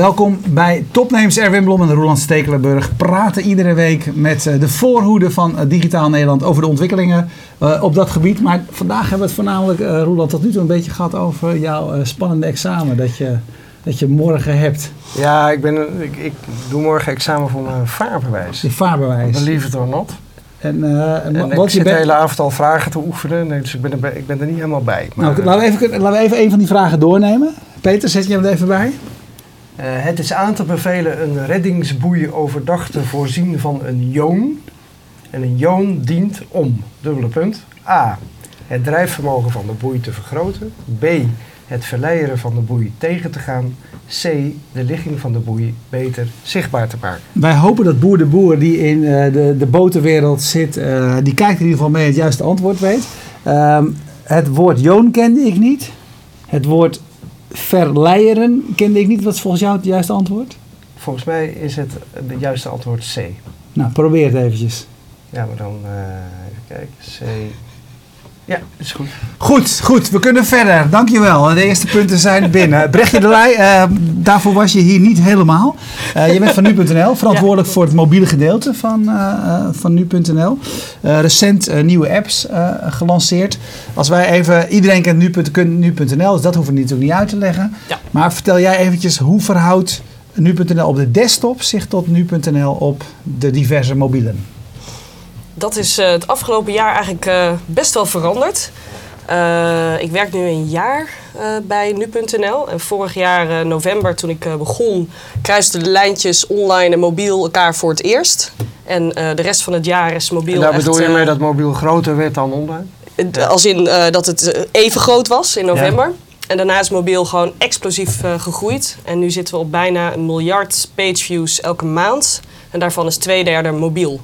Welkom bij Topnames Erwin Blom en Roland Stekelenburg. Praten iedere week met eh, de voorhoede van eh, Digitaal Nederland over de ontwikkelingen uh, op dat gebied. Maar vandaag hebben we het voornamelijk, Roland, tot nu toe een beetje gehad over jouw spannende examen dat je, dat je morgen hebt. Ja, ik, ben, ik, ik doe morgen examen voor mijn vaarbewijs. Je vaarbewijs. Believe it or not. En, en ik zit de hele avond al vragen te oefenen, nee, dus ik ben, er, ik ben er niet helemaal bij. Maar, nou, laten, we even, laten we even een van die vragen doornemen. Peter, zet je hem er even bij? Uh, het is aan te bevelen een reddingsboei overdag te voorzien van een joon. En een joon dient om, dubbele punt, a. het drijfvermogen van de boei te vergroten, b. het verleiden van de boei tegen te gaan, c. de ligging van de boei beter zichtbaar te maken. Wij hopen dat Boer de Boer die in uh, de, de botenwereld zit, uh, die kijkt in ieder geval mee het juiste antwoord weet. Uh, het woord joon kende ik niet. Het woord verleieren kende ik niet. Wat is volgens jou het juiste antwoord? Volgens mij is het het juiste antwoord C. Nou, probeer het eventjes. Ja, maar dan uh, even kijken. C. Ja, is goed. Goed, goed. We kunnen verder. Dankjewel. De eerste punten zijn binnen. Brechtje de Leij, uh, daarvoor was je hier niet helemaal. Uh, je bent van nu.nl, verantwoordelijk ja. voor het mobiele gedeelte van, uh, van nu.nl. recent nieuwe apps gelanceerd. Als wij even, iedereen kent nu.nl, dus dat hoeven we natuurlijk niet uit te leggen. Ja. Maar vertel jij eventjes, hoe verhoudt nu.nl op de desktop zich tot nu.nl op de diverse mobielen? Dat is uh, het afgelopen jaar eigenlijk uh, best wel veranderd. Uh, ik werk nu een jaar bij nu.nl. En vorig jaar november, toen ik begon, kruisten de lijntjes online en mobiel elkaar voor het eerst. En de rest van het jaar is mobiel. En daar echt, bedoel je mee dat mobiel groter werd dan online? Als in dat het even groot was in november. Ja. En daarna is mobiel gewoon explosief gegroeid. En nu zitten we op bijna een miljard pageviews elke maand. En daarvan is twee derde mobiel.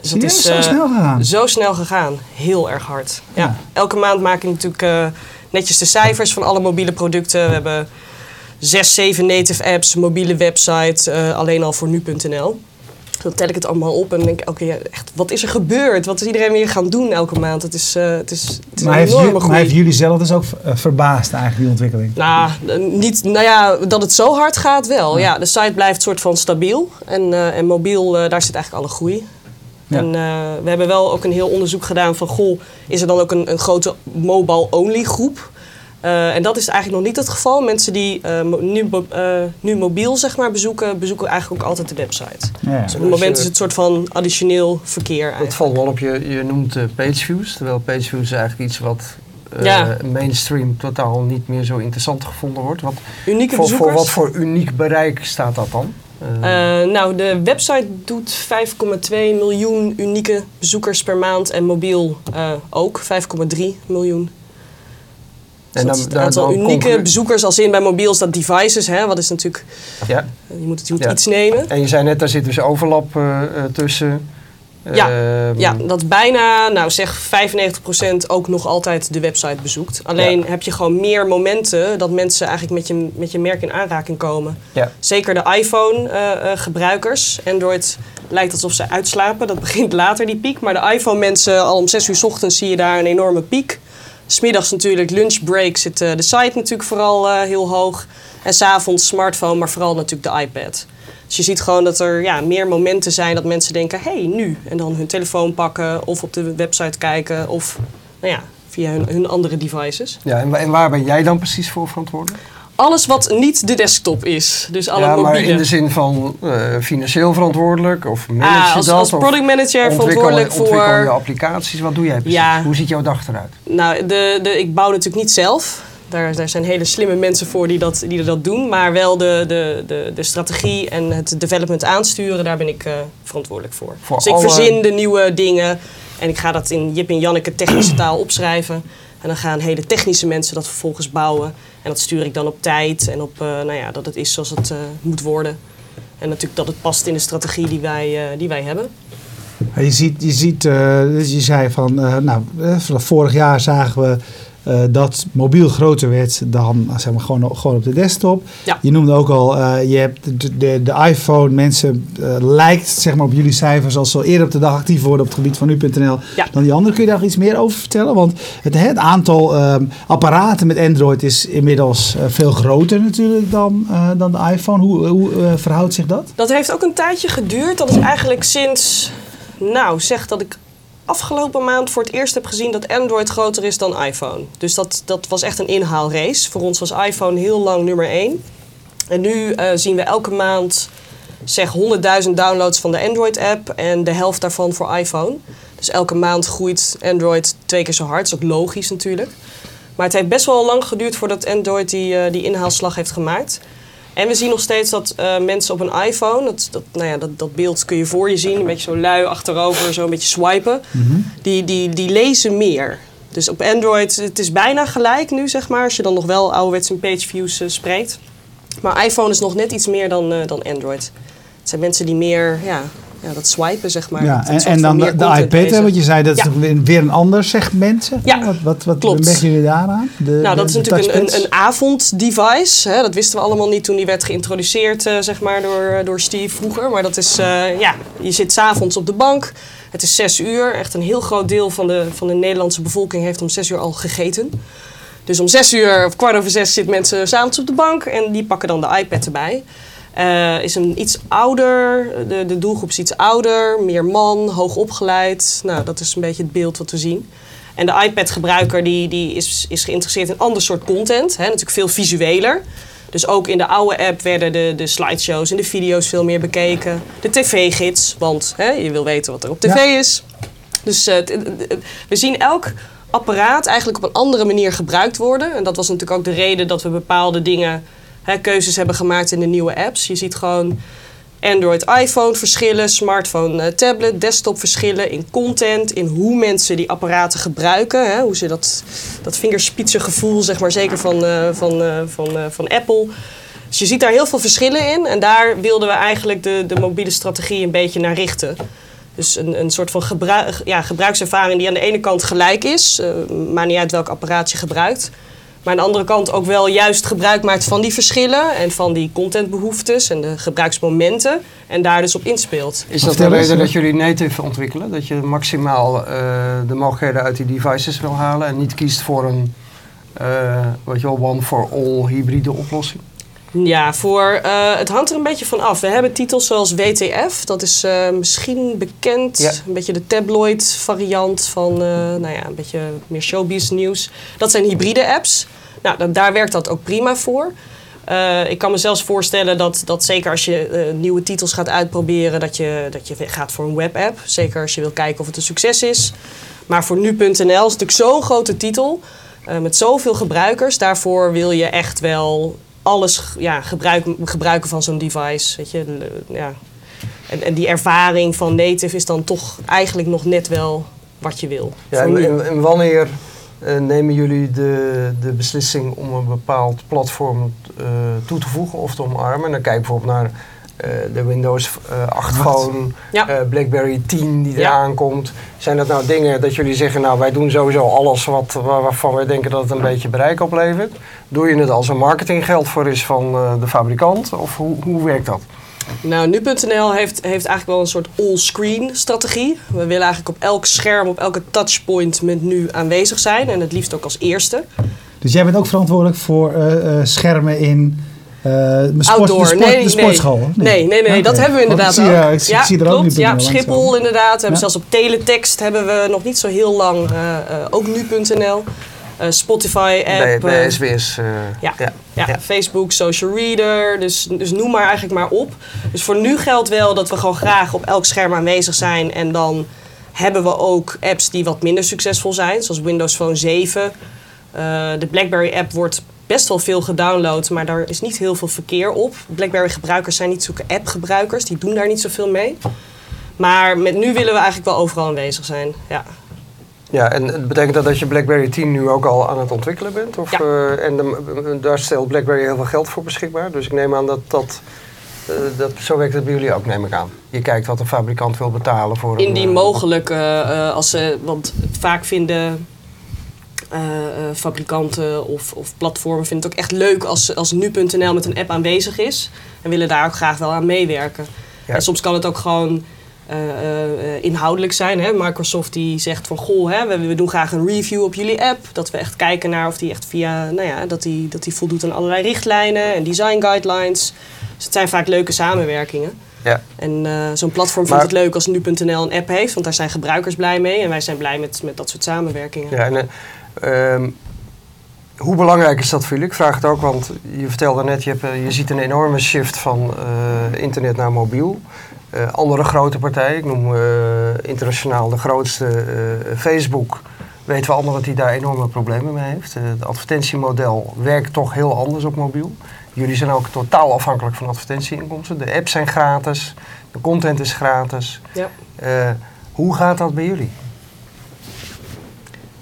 Dus dat is zo uh, snel gegaan. Zo snel gegaan. Heel erg hard. Ja. ja. Elke maand maak ik natuurlijk uh, netjes de cijfers van alle mobiele producten. We hebben zes, zeven native apps, mobiele website, uh, alleen al voor nu.nl. Dan tel ik het allemaal op en denk ik elke keer, echt, wat is er gebeurd? Wat is iedereen weer gaan doen elke maand? Het is, het is, het is maar, heeft jullie, maar heeft jullie zelf dus ook verbaasd eigenlijk, die ontwikkeling? Nou, niet, nou ja, dat het zo hard gaat wel. Ja, ja de site blijft soort van stabiel. En, en mobiel, daar zit eigenlijk alle groei. Ja. En uh, we hebben wel ook een heel onderzoek gedaan van, goh, is er dan ook een, een grote mobile-only groep? Uh, en dat is eigenlijk nog niet het geval. Mensen die uh, nu, nu mobiel zeg maar, bezoeken, bezoeken eigenlijk ook altijd de website. Ja. Dus op het moment is het een soort van additioneel verkeer eigenlijk. Het valt wel op, je, je noemt pageviews. Terwijl pageviews is eigenlijk iets wat ja. mainstream totaal niet meer zo interessant gevonden wordt. Wat, Unieke voor, bezoekers? voor wat voor uniek bereik staat dat dan? Uh, nou, de website doet 5,2 miljoen unieke bezoekers per maand en mobiel uh, ook 5,3 miljoen. Dus en dan, het aantal dan unieke bezoekers als in bij mobiel is dat devices, hè, wat is natuurlijk, ja. je moet, je moet ja. iets nemen. En je zei net, daar zit dus overlap uh, tussen. Ja, uh, ja, dat bijna, nou zeg 95% ook nog altijd de website bezoekt. Alleen ja. heb je gewoon meer momenten dat mensen eigenlijk met je, met je merk in aanraking komen. Ja. Zeker de iPhone-gebruikers. Uh, Android lijkt alsof ze uitslapen. Dat begint later, die piek. Maar de iPhone-mensen, al om 6 uur s ochtends zie je daar een enorme piek. Smiddags natuurlijk, lunchbreak, zit uh, de site natuurlijk vooral heel hoog. En s'avonds smartphone, maar vooral natuurlijk de iPad. Dus je ziet gewoon dat er ja, meer momenten zijn dat mensen denken, hé, hey, nu. En dan hun telefoon pakken of op de website kijken of nou ja, via hun, hun andere devices. Ja, en, en waar ben jij dan precies voor verantwoordelijk? Alles wat niet de desktop is. Dus alle ja, maar mobiele. in de zin van uh, financieel verantwoordelijk of manage ah, als, dat? Als product manager verantwoordelijk voor... Ontwikkel je applicaties, wat doe jij precies? Ja. Hoe ziet jouw dag eruit? Nou, de, de, ik bouw natuurlijk niet zelf. Daar, daar, zijn hele slimme mensen voor die dat, die dat doen. Maar wel de, de, de, de strategie en het development aansturen, daar ben ik uh, verantwoordelijk voor. voor dus ik alle... verzin de nieuwe dingen en ik ga dat in Jip en Janneke technische taal opschrijven. En dan gaan hele technische mensen dat vervolgens bouwen. En dat stuur ik dan op tijd en op uh, nou ja, dat het is zoals het uh, moet worden. En natuurlijk dat het past in de strategie die wij, die wij hebben. Je ziet, je, ziet, dus je zei van, nou, vorig jaar zagen we eh, dat mobiel groter werd dan zeg maar, gewoon, gewoon op de desktop. Ja. Je noemde ook al, eh, je hebt de, de, de iPhone, mensen eh, lijkt zeg maar, op jullie cijfers als ze al eerder op de dag actief worden op het gebied van nu.nl Ja. dan die andere. Kun je daar iets meer over vertellen? Want het, het aantal ehm, apparaten met Android is inmiddels veel groter natuurlijk dan, dan de iPhone. Hoe, hoe verhoudt zich dat? Dat heeft ook een tijdje geduurd. Dat is eigenlijk sinds, nou zeg dat ik afgelopen maand voor het eerst heb gezien dat Android groter is dan iPhone. Dus dat, dat was echt een inhaalrace. Voor ons was iPhone heel lang nummer één. En nu eh, zien we elke maand zeg 100.000 downloads van de Android-app en de helft daarvan voor iPhone. Dus elke maand groeit Android twee keer zo hard. Dat is ook logisch natuurlijk. Maar het heeft best wel lang geduurd voordat Android die, eh, die inhaalslag heeft gemaakt. En we zien nog steeds dat eh, mensen op een iPhone, dat, dat, nou ja, dat, dat beeld kun je voor je zien, een beetje zo lui achterover, zo een beetje swipen, die, die, die lezen meer. Dus op Android, het is bijna gelijk nu, zeg maar, als je dan nog wel ouderwets in page views eh, spreekt. Maar iPhone is nog net iets meer dan, eh, dan Android. Het zijn mensen die meer, ja, ja dat swipen, zeg maar. ja, en, dan de, iPad, hè, lezen. want je zei dat is Ja. toch weer, een ander segment. Zeg maar. Ja, wat, wat, wat klopt. jullie daaraan? De, Nou, de- dat is natuurlijk een, een, een avonddevice. Hè? Dat wisten we allemaal niet toen die werd geïntroduceerd eh, zeg maar, door, door Steve vroeger. Maar dat is, eh, ja, je zit s'avonds op de bank. Het is zes uur. Echt een heel groot deel van de, van de Nederlandse bevolking heeft om zes uur al gegeten. Dus om zes uur of kwart over zes zitten mensen s'avonds op de bank. En die pakken dan de iPad erbij. Eh, is een iets ouder, de, de doelgroep is iets ouder, meer man, hoog opgeleid. Nou, dat is een beetje het beeld wat we zien. En de iPad-gebruiker die, die is, is geïnteresseerd in ander soort content. Hè, natuurlijk veel visueler. Dus ook in de oude app werden de, de slideshows en de video's veel meer bekeken. De tv-gids, want hè, je wil weten wat er op tv Ja. is. Dus eh, we zien elk apparaat eigenlijk op een andere manier gebruikt worden. En dat was natuurlijk ook de reden dat we bepaalde dingen, keuzes hebben gemaakt in de nieuwe apps. Je ziet gewoon Android, iPhone verschillen, smartphone, eh, desktop verschillen in content, in hoe mensen die apparaten gebruiken. Hè, hoe ze dat, dat vingerspitsengevoel, zeg maar, zeker van, eh, van, eh, van, van Apple. Dus je ziet daar heel veel verschillen in. En daar wilden we eigenlijk de, de mobiele strategie een beetje naar richten. Dus een, een soort van gebruik, ja, gebruikservaring die aan de ene kant gelijk is. maakt niet uit welk apparaat je gebruikt. Maar aan de andere kant ook wel juist gebruik maakt van die verschillen. En van die contentbehoeftes en de gebruiksmomenten. En daar dus op inspeelt. Is dat de reden dat jullie native ontwikkelen? Dat je maximaal eh, de mogelijkheden uit die devices wil halen en niet kiest voor een eh wat je wel, one-for-all hybride oplossing? Ja, voor, eh, het hangt er een beetje van af. We hebben titels zoals WTF. Dat is eh, misschien bekend. Ja. Een beetje de tabloid variant van eh, nou ja, een beetje meer showbiz nieuws. Dat zijn hybride apps. Nou, da- daar werkt dat ook prima voor. Ik kan me zelfs voorstellen dat, dat zeker als je nieuwe titels gaat uitproberen, dat je, dat je gaat voor een webapp. Zeker als je wil kijken of het een succes is. Maar voor nu.nl is natuurlijk zo'n grote titel. met zoveel gebruikers. Daarvoor wil je echt wel alles ja, gebruik, gebruiken van zo'n device. Weet je, l- ja. en, en die ervaring van native is dan toch eigenlijk nog net wel wat je wil. Ja, en, nu. en- en wanneer eh, nemen jullie de, de beslissing om een bepaald platform eh, toe te voegen of te omarmen? Dan kijk bijvoorbeeld naar eh, de Windows eh, 8 phone, Ja. eh, BlackBerry 10 die Ja. eraan komt. Zijn dat nou dingen dat jullie zeggen, nou wij doen sowieso alles wat, waar- waarvan wij denken dat het een beetje bereik oplevert? Doe je het als er marketinggeld voor is van eh, de fabrikant? Of hoe, hoe werkt dat? Nou, nu.nl heeft, heeft eigenlijk wel een soort all-screen strategie. We willen eigenlijk op elk scherm, op elke touchpoint met nu aanwezig zijn. En het liefst ook als eerste. Dus jij bent ook verantwoordelijk voor eh, eh, schermen in eh, sport, Outdoor, de, sport, nee, de sportschool? niet? Nee, nee, nee, dat hebben we inderdaad Want ik zie, ook. eh, ik zie, ja, ik zie er ook klopt. nu.nl Ja, op Schiphol inderdaad. We hebben Ja. zelfs op teletext hebben we nog niet zo heel lang eh, eh, ook nu.nl. Eh, Spotify Bij, app. bij eh, SBS. eh, Ja. ja. ja, Ja. Facebook, Social Reader. Dus, dus noem maar eigenlijk maar op. Dus voor nu geldt wel dat we gewoon graag op elk scherm aanwezig zijn. En dan hebben we ook apps die wat minder succesvol zijn. Zoals Windows Phone 7. Eh, de BlackBerry app wordt best wel veel gedownload, maar daar is niet heel veel verkeer op. BlackBerry gebruikers zijn niet zulke app gebruikers. Die doen daar niet zoveel mee. Maar met nu willen we eigenlijk wel overal aanwezig zijn. Ja. Ja, en het betekent dat dat je BlackBerry 10 nu ook al aan het ontwikkelen bent? Of, Ja. eh, en de- daar stelt BlackBerry heel veel geld voor beschikbaar. Dus ik neem aan dat dat, eh, dat zo werkt het bij jullie ook, neem ik aan. Je kijkt wat een fabrikant wil betalen voor een... Indien eh, mogelijk, eh, eh, als ze, want vaak vinden eh, eh, fabrikanten of, of platformen vinden het ook echt leuk als, als nu.nl met een app aanwezig is. En willen daar ook graag wel aan meewerken. Ja. En soms kan het ook gewoon eh, inhoudelijk zijn. Hè? Microsoft die zegt van goh, hè, we, we doen graag een review op jullie app. Dat we echt kijken naar of die echt via, nou ja, dat die, dat die voldoet aan allerlei richtlijnen en design guidelines. Dus het zijn vaak leuke samenwerkingen. Ja. En zo'n platform Maar- vindt het leuk als nu.nl een app heeft, want daar zijn gebruikers blij mee. En wij zijn blij met, met dat soort samenwerkingen. Ja, en, eh, ehm, hoe belangrijk is dat voor jullie? Ik vraag het ook, want je vertelde net, je, hebt, eh, je ziet een enorme shift van eh, internet naar mobiel. Eh, andere grote partijen, ik noem internationaal de grootste Facebook, weten we allemaal dat hij daar enorme problemen mee heeft. Het advertentiemodel werkt toch heel anders op mobiel. Jullie zijn ook totaal afhankelijk van advertentieinkomsten. De apps zijn gratis, de content is gratis. Ja. Hoe gaat dat bij jullie?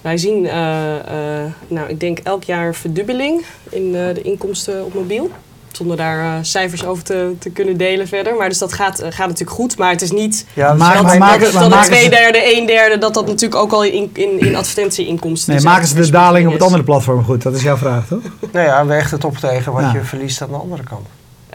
Wij zien, eh, eh, nou, ik denk elk jaar verdubbeling in eh, de inkomsten op mobiel. Zonder daar cijfers over te, te kunnen delen verder. Maar dus dat gaat, gaat natuurlijk goed. Maar het is niet Ja, Maar- dat, maar dat, maken- dat, maar dat maken twee ze- derde, een derde, dat dat natuurlijk ook al in, in, in advertentieinkomsten Nee, is. maken ze de daling op het andere platform goed? Dat is jouw vraag, toch? Nou ja, weegt het op tegen wat Ja. je verliest aan de andere kant.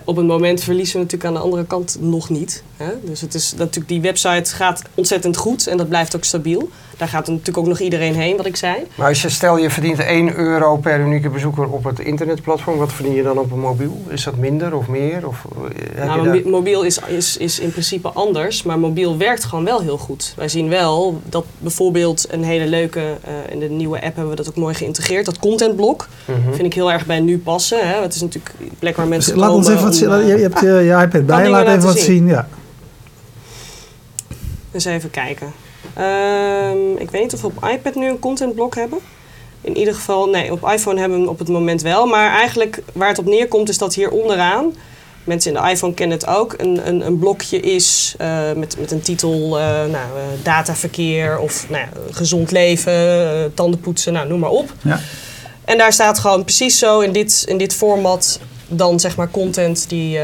Op het moment verliezen we natuurlijk aan de andere kant nog niet. Hè? Dus het is natuurlijk, die website gaat ontzettend goed en dat blijft ook stabiel. Daar gaat natuurlijk ook nog iedereen heen, wat ik zei. Maar als je stel je verdient 1 euro per unieke bezoeker op het internetplatform, wat verdien je dan op een mobiel? Is dat minder of meer? Of, eh, heb Nou, je daar- mobi- mobiel is, is, is in principe anders, maar mobiel werkt gewoon wel heel goed. Wij zien wel dat bijvoorbeeld een hele leuke, eh, in de nieuwe app hebben we dat ook mooi geïntegreerd, dat contentblok. Mhm. Vind ik heel erg bij nu passen. Hè? Het is natuurlijk een plek waar mensen Dus laat ons even wat zien. eh, Je, je hebt je, je iPad bij, laat even wat zien. zien. Ja. Eens even kijken. Ehm, ik weet niet of we op iPad nu een contentblok hebben. In ieder geval, nee, op iPhone hebben we hem op het moment wel. Maar eigenlijk waar het op neerkomt is dat hier onderaan, mensen in de iPhone kennen het ook, een, een, een blokje is eh, met, met een titel, eh, nou, eh, dataverkeer of nou, ja, gezond leven, tandenpoetsen, nou, noem maar op. Ja. En daar staat gewoon precies zo in dit, in dit format dan zeg maar content die,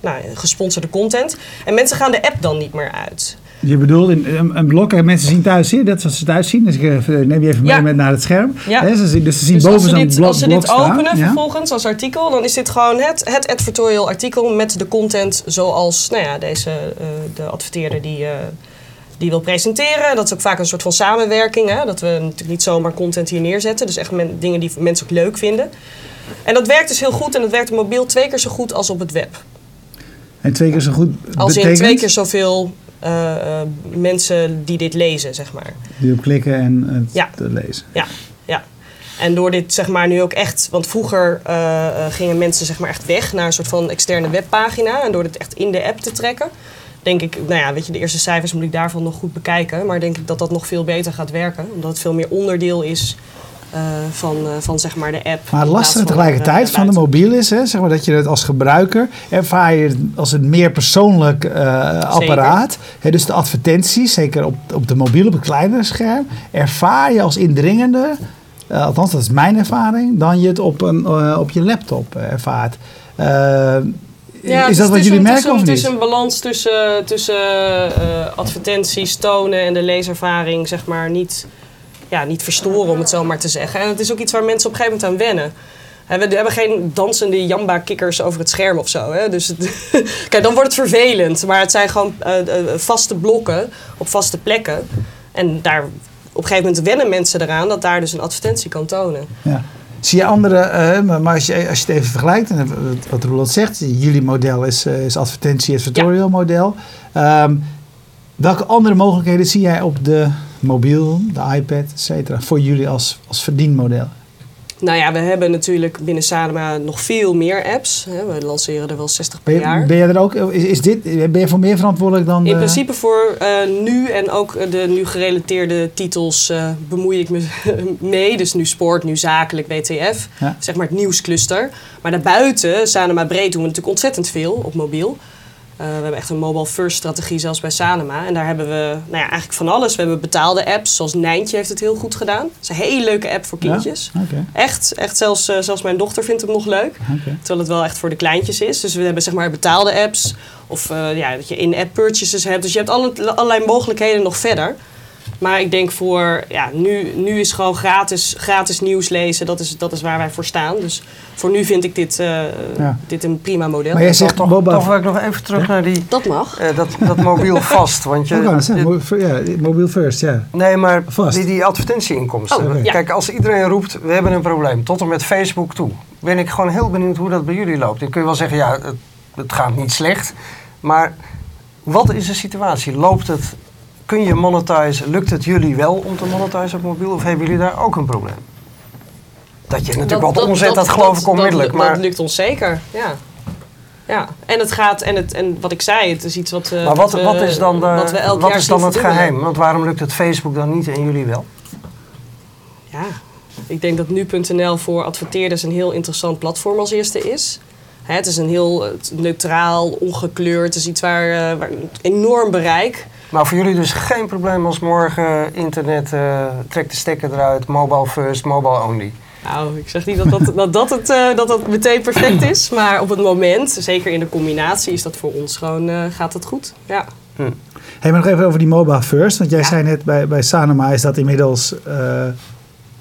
nou, gesponsorde content. En mensen gaan de app dan niet meer uit. Je bedoelt een, een blok en mensen zien thuis zien, dat is wat ze thuis zien. Dus ik eh, neem je even mee Ja. met naar het scherm. Ja. Ze dus ze zien Dus boven zo'n blok, als ze dit openen vervolgens als artikel, dan is dit gewoon het, het advertorial artikel met de content zoals nou ja, deze, eh, de adverteerder die, eh, die wil presenteren. Dat is ook vaak een soort van samenwerking. Hè? Dat we natuurlijk niet zomaar content hier neerzetten. Dus echt men- dingen die mensen ook leuk vinden. En dat werkt dus heel goed en dat werkt op mobiel twee keer zo goed als op het web. En twee keer zo goed Als in betekent, twee keer zoveel eh, eh, mensen die dit lezen, zeg maar. Die op klikken en het Ja. lezen. Ja, ja. En door dit zeg maar nu ook echt, want vroeger eh, gingen mensen zeg maar echt weg naar een soort van externe webpagina. En door dit echt in de app te trekken, denk ik, nou ja, weet je, de eerste cijfers moet ik daarvan nog goed bekijken. Maar denk ik dat dat nog veel beter gaat werken. Omdat het veel meer onderdeel is van, eh, van zeg maar de app. Maar het van, tegelijkertijd eh, van de buiten. mobiel is, hè, zeg maar, dat je het als gebruiker ervaar je het als een meer persoonlijk eh, apparaat. Hè, dus de advertenties, zeker op, op de mobiel, op het kleinere scherm, ervaar je als indringender, eh, althans dat is mijn ervaring, dan je het op, een, eh, op je laptop eh, ervaart. Eh, Ja, het is dat wat het jullie een- merken het een, of Het niet? is een balans tussen, tussen eh, advertenties tonen en de leeservaring, zeg maar, niet, ja, niet verstoren, om het zo maar te zeggen. En het is ook iets waar mensen op een gegeven moment aan wennen. We hebben geen dansende jamba-kikkers over het scherm of zo. Hè? Dus het- Kijk, dan wordt het vervelend. Maar het zijn gewoon eh, eh, vaste blokken op vaste plekken. En daar, op een gegeven moment wennen mensen eraan dat daar dus een advertentie kan tonen. Ja. Zie je andere, eh, maar als je, als je het even vergelijkt, en wat- Roland zegt, jullie model is, eh, is advertentie-advertorial model. Ehm, welke andere mogelijkheden zie jij op de mobiel, de iPad, et cetera, voor jullie als, als verdienmodel? Nou ja, we hebben natuurlijk binnen Sadema nog veel meer apps. We lanceren er wel 60 per Ben je, jaar. ben je er ook, is, is dit, ben je voor meer verantwoordelijk dan In de- principe voor eh, nu en ook de nu gerelateerde titels eh, bemoei ik me mee. Dus nu sport, nu zakelijk, WTF. Ja. Zeg maar het nieuwscluster. Maar daarbuiten, Sanema breed, doen we natuurlijk ontzettend veel op mobiel. Eh, we hebben echt een mobile first strategie zelfs bij Sanema. En daar hebben we nou ja, eigenlijk van alles. We hebben betaalde apps, zoals Nijntje heeft het heel goed gedaan. Het is een hele leuke app voor kindjes. Ja? Echt, echt zelfs, eh, zelfs mijn dochter vindt hem nog leuk. Terwijl het wel echt voor de kleintjes is. Dus we hebben zeg maar betaalde apps. Of eh, ja, dat je in-app purchases hebt. Dus je hebt alle, allerlei mogelijkheden nog verder. Maar ik denk voor, ja, nu, nu is gewoon gratis, gratis nieuws lezen, dat is, dat is waar wij voor staan. Dus voor nu vind ik dit, eh, Ja. dit een prima model. Maar jij zegt toch, toch wil ik nog even terug naar die, Dat mag. eh, dat, dat mobiel vast. Want je, mo- ja, mobiel first, ja. nee, maar Vast. die, die advertentieinkomsten. Oh. Kijk, als iedereen roept, we hebben een probleem, tot en met Facebook toe. Ben ik gewoon heel benieuwd hoe dat bij jullie loopt. Dan kun je wel zeggen, ja, het, het gaat niet slecht. Maar wat is de situatie? Loopt het, kun je monetizen? Lukt het jullie wel om te monetizen op mobiel? Of hebben jullie daar ook een probleem? Dat je natuurlijk wat omzet, dat, geloof ik onmiddellijk. Dat, maar, dat lukt ons zeker, ja. Ja, en het gaat, en, het, en wat ik zei, het is iets wat, eh, maar wat, we, wat is dan, de- wat we wat is dan het geheim? Want waarom lukt het Facebook dan niet en jullie wel? Ja, ik denk dat nu.nl voor adverteerders een heel interessant platform als eerste is. Hè, het is een heel eh, neutraal, ongekleurd, het is iets waar, eh, waar enorm bereik. Maar voor jullie dus geen probleem als morgen internet, eh trek de stekker eruit, mobile first, mobile only. Nou, ik zeg niet dat dat, dat, dat, het, eh, dat dat meteen perfect is, maar op het moment, zeker in de combinatie, is dat voor ons gewoon, eh, gaat het goed. Ja. Hey, maar nog even over die mobile first. Want jij zei net bij, bij Sanoma is dat inmiddels eh,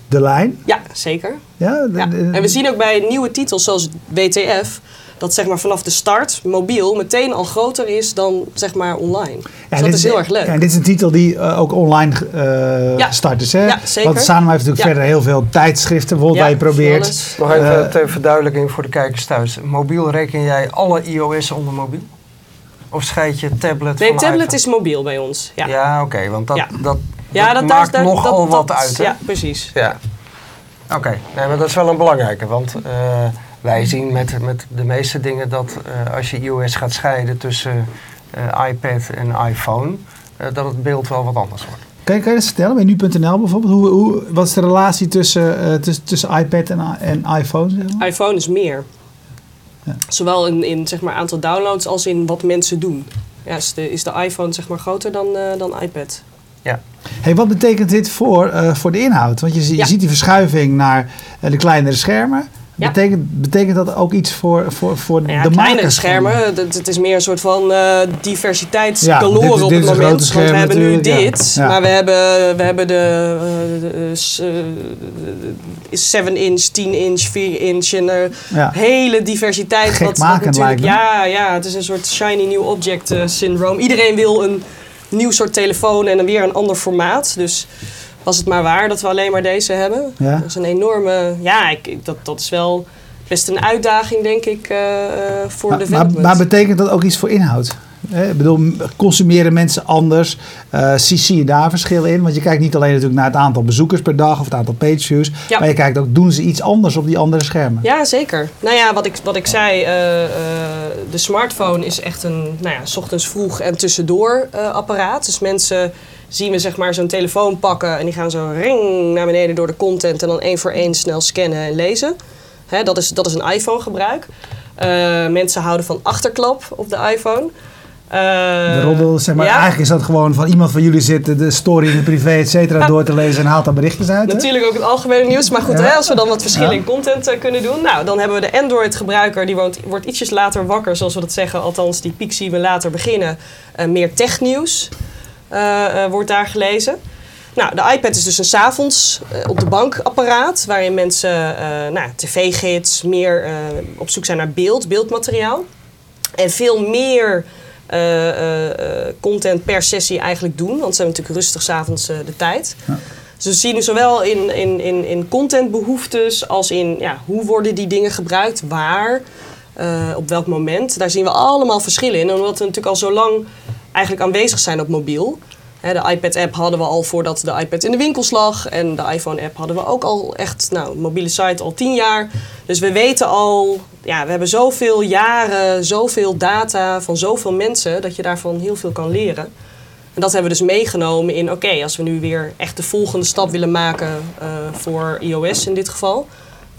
de lijn. ja, zeker. Ja, Ja. En we zien ook bij nieuwe titels zoals WTF, dat zeg maar vanaf de start mobiel meteen al groter is dan zeg maar online. Ja, dus dat is heel erg leuk. Ja, en dit is een titel die eh, ook online eh, Ja. gestart is. Hè? Ja, zeker. Want Sanoma heeft natuurlijk Ja. verder heel veel tijdschriften bijvoorbeeld waar je probeert. Nog even Eh, ter verduidelijking voor de kijkers thuis. Mobiel reken jij alle iOS onder mobiel? Of scheid je tablet Nee, van tablet iPhone? is mobiel bij ons. Ja, Ja, oké, want dat, Ja. dat, Ja, dat, daar- maakt daar- nogal dat- wat dat- uit. Hè? Ja, precies. Ja. Oké, nee, maar dat is wel een belangrijke. Want eh, wij zien met, met de meeste dingen dat eh, als je iOS gaat scheiden tussen eh, iPad en iPhone, eh, dat het beeld wel wat anders wordt. Kan je, kan je dat vertellen bij nu.nl bijvoorbeeld? Hoe, hoe, wat is de relatie tussen, eh, tussen, tussen iPad en, en iPhone? Zeg maar? iPhone is meer. Ja. Zowel in, in zeg maar, aantal downloads als in wat mensen doen. Ja, is, de, is de iPhone zeg maar, groter dan, eh, dan iPad. Hey, wat betekent dit voor, eh, voor de inhoud? Want je, je Ja. ziet die verschuiving naar de kleinere schermen. Ja. Betekent, betekent dat ook iets voor, voor, voor Nou ja, de makers? schermen, het, is meer een soort van Ja, is- op dit het moment. Want we hebben nu dit, maar we hebben, we hebben de, eh, eh, s- eh, de 7 inch, 10 inch, 4 inch en Ja. hele diversiteit. wat, wat natuurlijk, me. ja, ja, het is een soort shiny new object syndroom. Iedereen wil een nieuw soort telefoon en dan weer een ander formaat. Dus was het maar waar dat we alleen maar deze hebben. Ja. Dat is een enorme, ja, ik, dat, dat is wel best een uitdaging denk ik eh, eh, voor Maar, maar, development. maar betekent dat ook iets voor inhoud? Ik bedoel, consumeren mensen anders? Eh, zie, je daar verschillen in? Want je kijkt niet alleen natuurlijk naar het aantal bezoekers per dag of het aantal pageviews. Ja. Maar je kijkt ook, doen ze iets anders op die andere schermen? Ja, zeker. Nou ja, wat ik, wat ik zei, de smartphone is echt een, nou ja, s ochtends vroeg en tussendoor apparaat. Dus mensen zien we zeg maar zo'n telefoon pakken en die gaan zo ring naar beneden door de content en dan één voor één snel scannen en lezen. Hè, dat, is, dat is een iPhone gebruik. Eh, mensen houden van achterklap op de iPhone. Eh, De roddel, zeg maar, ja. eigenlijk is dat gewoon van iemand van jullie zit de- story in de privé, et cetera, door te lezen en haalt daar berichtjes uit. hè? Natuurlijk ook het algemene nieuws. Maar goed, Ja. hè, als we dan wat verschillen Ja. in content eh, kunnen doen. Nou, dan hebben we de Android-gebruiker. Die wordt, wordt ietsjes later wakker, zoals we dat zeggen. Althans, die piek zien we later beginnen. Meer technieuws wordt daar gelezen. Nou, de iPad is dus een s'avonds eh op de bank apparaat. Waarin mensen eh nou, tv-gids, meer eh, op zoek zijn naar beeld, beeldmateriaal. En veel meer eh, eh, eh, content per sessie eigenlijk doen. Want ze hebben natuurlijk rustig s'avonds avonds de tijd. Dus we zien zowel in, in, in, in contentbehoeftes als in ja, hoe worden die dingen gebruikt, waar, eh, op welk moment. Daar zien we allemaal verschillen in. Omdat we natuurlijk al zo lang eigenlijk aanwezig zijn op mobiel. Hè, de iPad-app hadden we al voordat de iPad in de winkels lag. En de iPhone-app hadden we ook al echt, nou, mobiele site al tien jaar. Dus we weten al, ja, we hebben zoveel jaren, zoveel data van zoveel mensen, dat je daarvan heel veel kan leren. En dat hebben we dus meegenomen in, oké, als we nu weer echt de volgende stap willen maken eh, voor iOS in dit geval.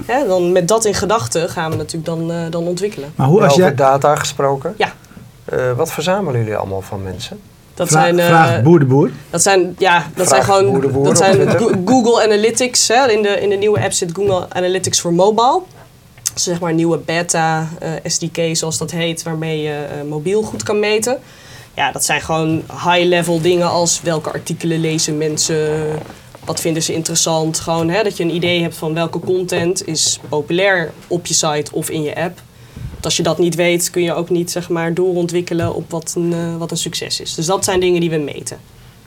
Hè, dan met dat in gedachten gaan we natuurlijk dan, eh, dan ontwikkelen. Maar hoe als Over jij... data gesproken. Ja. Eh, wat verzamelen jullie allemaal van mensen? Dat zijn, eh, vraag boer de boer. Dat zijn, ja, dat Vraag zijn gewoon boer de boer dat zijn Google Analytics. Hè. In, de, in de nieuwe app zit Google Analytics voor mobile. Dus zeg maar een nieuwe beta eh, SDK zoals dat heet, waarmee je mobiel goed kan meten. ja, dat zijn gewoon high-level dingen als welke artikelen lezen mensen, wat vinden ze interessant. Gewoon hè, dat je een idee hebt van welke content is populair op je site of in je app. Want als je dat niet weet, kun je ook niet zeg maar, doorontwikkelen op wat een, eh, wat een succes is. Dus dat zijn dingen die we meten.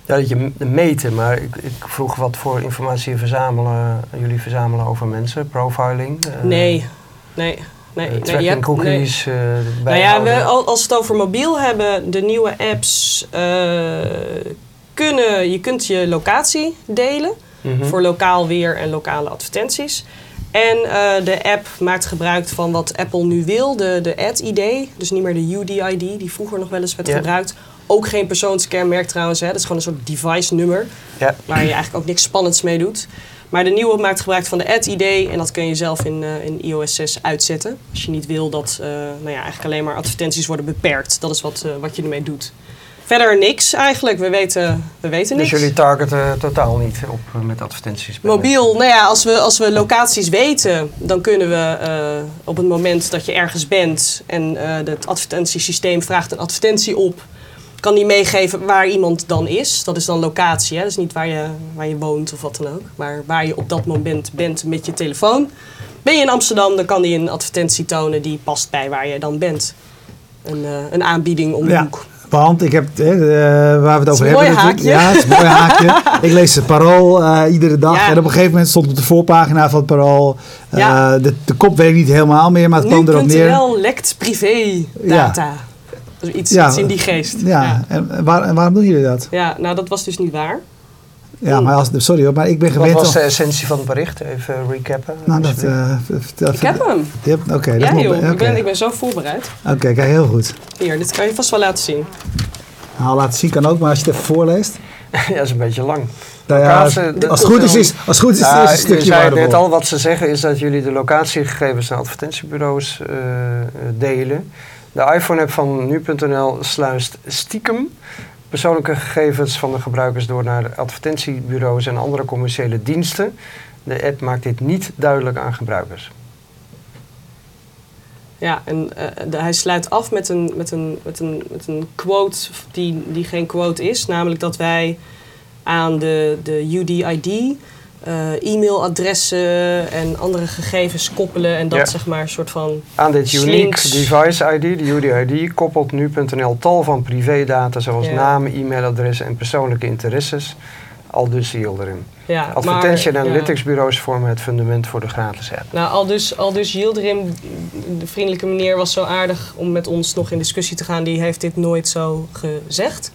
Ja, dat je meten, maar ik, ik vroeg wat voor informatie verzamelen, jullie verzamelen over mensen, profiling. eh, Nee, nee, nee. nee, nee. cookies, eh, Nou ja, we, al- als we het over mobiel hebben, de nieuwe apps kunnen, je kunt je locatie delen Mhm. voor lokaal weer en lokale advertenties. En eh, de app maakt gebruik van wat Apple nu wil, de, de ad-ID, dus niet meer de UDID, die vroeger nog wel eens werd Ja. gebruikt. Ook geen persoonskenmerk trouwens, hè. dat is gewoon een soort device-nummer Ja. waar je eigenlijk ook niks spannends mee doet. Maar de nieuwe maakt gebruik van de ad-ID en dat kun je zelf in, eh, in iOS 6 uitzetten. Als je niet wil dat eh, nou ja, eigenlijk alleen maar advertenties worden beperkt. Dat is wat, wat je ermee doet. Verder niks eigenlijk, we weten, we weten Dus niks. jullie targeten totaal niet op eh, met advertenties? Mobiel, nou ja, als we, als we locaties weten, dan kunnen we eh, op het moment dat je ergens bent en eh, het advertentiesysteem vraagt een advertentie op, kan die meegeven waar iemand dan is. Dat is dan locatie, hè? dus niet waar je, waar je woont of wat dan ook, maar waar je op dat moment bent met je telefoon. Ben je in Amsterdam, dan kan die een advertentie tonen die past bij waar je dan bent. Een, eh, een aanbieding om de Ja. hoek. Want ik heb, eh, waar we het over hebben. mooi natuurlijk- haakje. Ja, het is een mooi haakje. ik lees het parool eh, iedere dag. Ja. En op een gegeven moment stond op de voorpagina van het parool. eh, Ja. de, de kop weet ik niet helemaal meer, maar het kwam erop neer. Nu.nl lekt privé-data. Dus iets, Ja. iets in die geest. Ja, En, waar, en waarom doen jullie dat? Ja, nou dat was dus niet waar. Ja, maar als, sorry hoor, maar ik ben Wat gewend... was al- de essentie van het bericht? Even recappen. nou, dat... eh, vertel- Ik heb hem. Je hebt- Oké, dat Ja joh, ik, ben, ik ben zo voorbereid. Oké, kijk, heel goed. Hier, dit kan je vast wel laten zien. Nou, laten zien kan ook, maar als je het even voorleest. ja, dat is een beetje lang. Nou ja, als het goed is, is, als het goed is, is het een je stukje zei waardevol. net al, wat ze zeggen is dat jullie de locatiegegevens naar advertentiebureaus eh, eh, delen. De iPhone-app van nu.nl sluist stiekem persoonlijke gegevens van de gebruikers door naar advertentiebureaus en andere commerciële diensten. De app maakt dit niet duidelijk aan gebruikers. Ja, en eh, hij sluit af met een, met een, met een, met een quote die, die geen quote is. Namelijk dat wij aan de, de UDID eh, e-mailadressen en andere gegevens koppelen. En dat Ja. zeg maar een soort van... Aan dit unique device ID, de UDID, koppelt nu.nl tal van privédata zoals Ja. naam, e-mailadressen en persoonlijke interesses. Al dus Yildirim. Ja, Advertentie- maar, en ja. analyticsbureaus vormen het fundament voor de gratis app. Nou, al dus, al dus Yildirim, de vriendelijke meneer, was zo aardig om met ons nog in discussie te gaan. Die heeft dit nooit zo gezegd.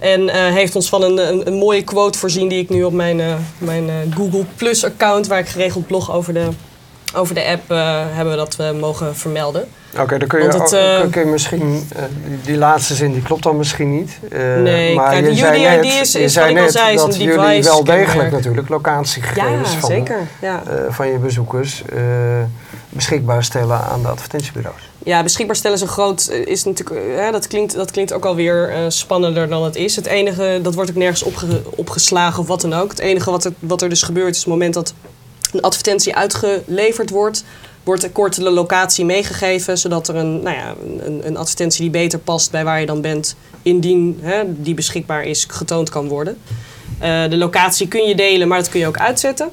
En eh, heeft ons van een, een, een mooie quote voorzien die ik nu op mijn, eh, mijn eh, Google Plus account, waar ik geregeld blog over de, over de app, hebben we dat we mogen vermelden. Oké, dan kun je, Want het, ook- kun- kun je misschien, die, laatste zin die klopt dan misschien niet. Nee, maar kijk, je zei net, is- je zei net zei, dat jullie wel degelijk kenmerk. natuurlijk locatiegegevens Ja, van, zeker. Ja. van je bezoekers beschikbaar stellen aan de advertentiebureaus. Ja, beschikbaar stellen is een groot. eh, Is natuurlijk, eh, hè, dat, klinkt, dat klinkt ook alweer eh spannender dan het is. Het enige, dat wordt ook nergens opge- opgeslagen of wat dan ook. Het enige wat er, wat er dus gebeurt is het moment dat een advertentie uitgeleverd wordt, wordt er kort de locatie meegegeven, zodat er een, nou ja, een, een advertentie die beter past bij waar je dan bent, indien hè, die beschikbaar is, getoond kan worden. De locatie kun je delen, maar dat kun je ook uitzetten.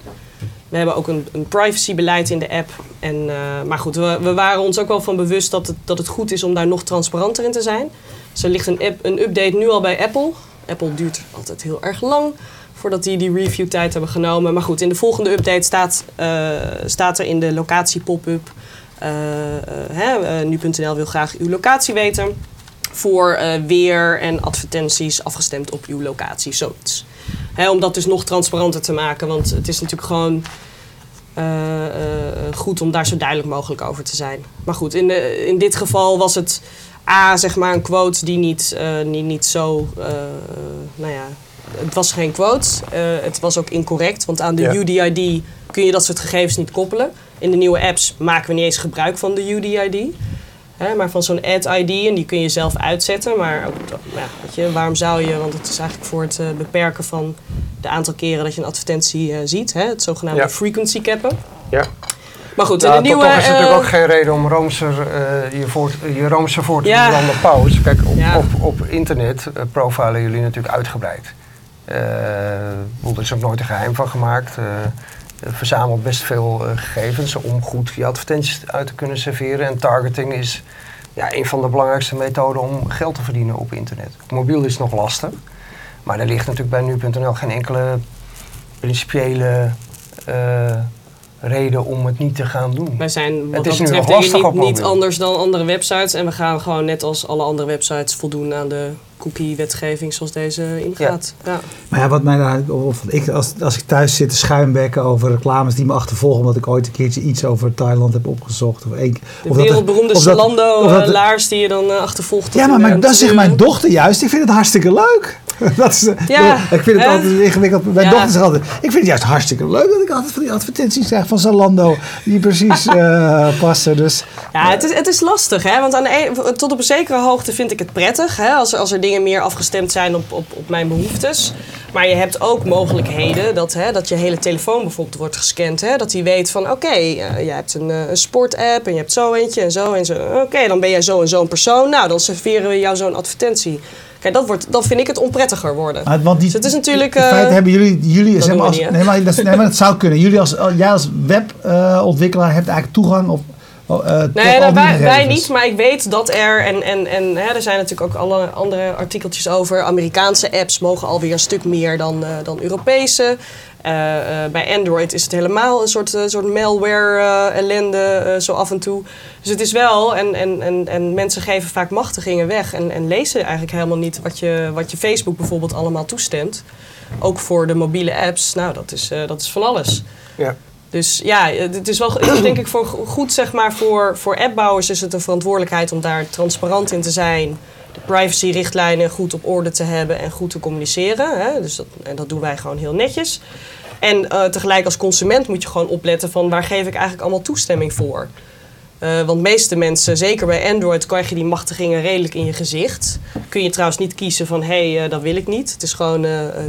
We hebben ook een, een privacybeleid in de app. En, eh, maar goed, we, we waren ons ook wel van bewust dat het, dat het goed is om daar nog transparanter in te zijn. Dus er ligt een, app, een update nu al bij Apple. Apple duurt altijd heel erg lang voordat die die review tijd hebben genomen. Maar goed, in de volgende update staat, eh, staat er in de locatie pop-up... eh, nu.nl wil graag uw locatie weten... voor weer en advertenties afgestemd op uw locatie, zoiets. Hè, om dat dus nog transparanter te maken. Want het is natuurlijk gewoon eh, eh, goed om daar zo duidelijk mogelijk over te zijn. Maar goed, in, de, in dit geval was het A, zeg maar, een quote die niet, eh, niet, niet zo. eh, nou ja, het was geen quote. Eh, het was ook incorrect, want aan de Ja. UDID kun je dat soort gegevens niet koppelen. In de nieuwe apps maken we niet eens gebruik van de UDID. Hè, maar van zo'n ad-ID, en die kun je zelf uitzetten. Maar ook, ja, weet je, waarom zou je, want het is eigenlijk voor het eh, beperken van de aantal keren dat je een advertentie eh, ziet. Hè, het zogenaamde Ja. frequency cappen. Ja. Maar goed, Nou, de toch- nieuwe... toch is het eh, natuurlijk ook geen reden om Roomser, eh, je, voort, je Roomser voor te Ja. de paus. Kijk, op, Ja. op, op internet eh, profilen jullie natuurlijk uitgebreid. Eh, bedoel, er is ook nooit een geheim van gemaakt. Verzamelt best veel eh, gegevens om goed je advertenties uit te kunnen serveren. En targeting is ja, een van de belangrijkste methoden om geld te verdienen op internet. Mobiel is nog lastig. Maar er ligt natuurlijk bij nu.nl geen enkele principiële eh, reden om het niet te gaan doen. Wij zijn wat Het dat is betreft lastig niet, niet anders dan andere websites. En we gaan gewoon net als alle andere websites voldoen aan de cookie-wetgeving zoals deze ingaat. Ja. Maar ja, wat mij daar, of ik, als, als ik thuis zit te schuimbekken over reclames die me achtervolgen, omdat ik ooit een keertje iets over Thailand heb opgezocht. Of één, De of dat er- wereldberoemde of dat- of dat- Zalando-laars die je dan eh, achtervolgt. Ja, maar, maar dat zegt mijn dochter juist. Ik vind het hartstikke leuk. Dat is, eh, Ja, ik vind het altijd ingewikkeld. Mijn Ja. dochter zegt altijd, ik vind het juist hartstikke leuk dat ik altijd van die advertenties krijg van Zalando. Die precies eh, passen. Dus Ja, het is, het is lastig, hè? want aan de een- tot op een zekere hoogte vind ik het prettig hè? Als, er- als er dingen meer afgestemd zijn op, op, op mijn behoeftes. Maar je hebt ook mogelijkheden dat, hè, dat je hele telefoon bijvoorbeeld wordt gescand. Hè? Dat hij weet van oké, eh, je hebt een, een sportapp en je hebt zo eentje en zo en zo. Oké, dan ben jij zo en zo'n persoon. Nou, dan serveren we jou zo'n advertentie. Kijk, dat wordt, dan vind ik het onprettiger worden. Want die, Dus het is natuurlijk, In feite eh, hebben jullie, jullie dat zeg maar, als, nee, maar dat, nee, maar dat zou kunnen. Jullie als, jij als webontwikkelaar hebt eigenlijk toegang op. eh, tot Nee, nou, wij, niet, maar ik weet dat er, en, en, en hè, er zijn natuurlijk ook alle andere artikeltjes over, Amerikaanse apps mogen alweer een stuk meer dan, eh, dan Europese. Eh, eh, bij Android is het helemaal een soort, eh, soort malware-ellende zo af en toe. Dus het is wel, en, en, en, en mensen geven vaak machtigingen weg en, en lezen eigenlijk helemaal niet wat je, wat je Facebook bijvoorbeeld allemaal toestemt. Ook voor de mobiele apps, nou dat is, dat is van alles. Ja. Dus ja, het is wel denk ik voor goed zeg maar voor, voor appbouwers is het een verantwoordelijkheid om daar transparant in te zijn. De privacyrichtlijnen goed op orde te hebben en goed te communiceren. Hè? Dus dat, en dat doen wij gewoon heel netjes. En eh, tegelijk als consument moet je gewoon opletten van waar geef ik eigenlijk allemaal toestemming voor. Eh, want meeste mensen, zeker bij Android, krijg je die machtigingen redelijk in je gezicht. Kun je trouwens niet kiezen van hé, hey, eh, dat wil ik niet. Het is gewoon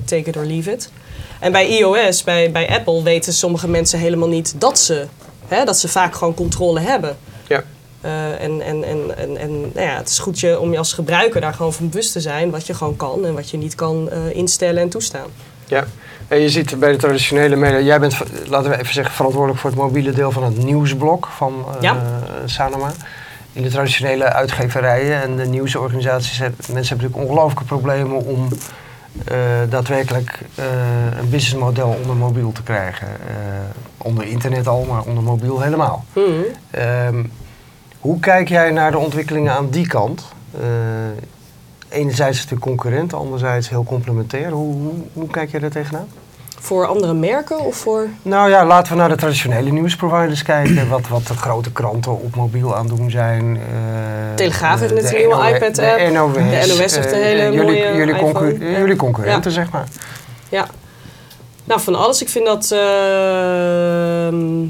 take it or leave it. En bij iOS, bij, bij Apple, weten sommige mensen helemaal niet dat ze, hè, dat ze vaak gewoon controle hebben. Eh, en en, en, en, en nou ja, het is goed je, om je als gebruiker daar gewoon van bewust te zijn wat je gewoon kan en wat je niet kan eh, instellen en toestaan. Ja, en je ziet bij de traditionele media, jij bent, laten we even zeggen, verantwoordelijk voor het mobiele deel van het nieuwsblok van Ja. Sanoma. In de traditionele uitgeverijen en de nieuwsorganisaties, hebben, mensen hebben natuurlijk ongelooflijke problemen om daadwerkelijk een businessmodel onder mobiel te krijgen. Onder internet al, maar onder mobiel helemaal. Ehm, hoe kijk jij naar de ontwikkelingen aan die kant? Eh, enerzijds is het een concurrent, anderzijds heel complementair. Hoe, hoe, hoe kijk jij daar tegenaan? Voor andere merken of voor... Nou ja, laten we naar de traditionele nieuwsproviders kijken. Wat, wat de grote kranten op mobiel aan doen zijn. eh, Telegraaf heeft net een nieuwe iPad-app. De NOS. De NOS heeft een eh, hele jullie, mooie jullie, concur- iPhone. Ja. jullie concurrenten, zeg maar. Ja. Nou, van alles. Ik vind dat... ehm,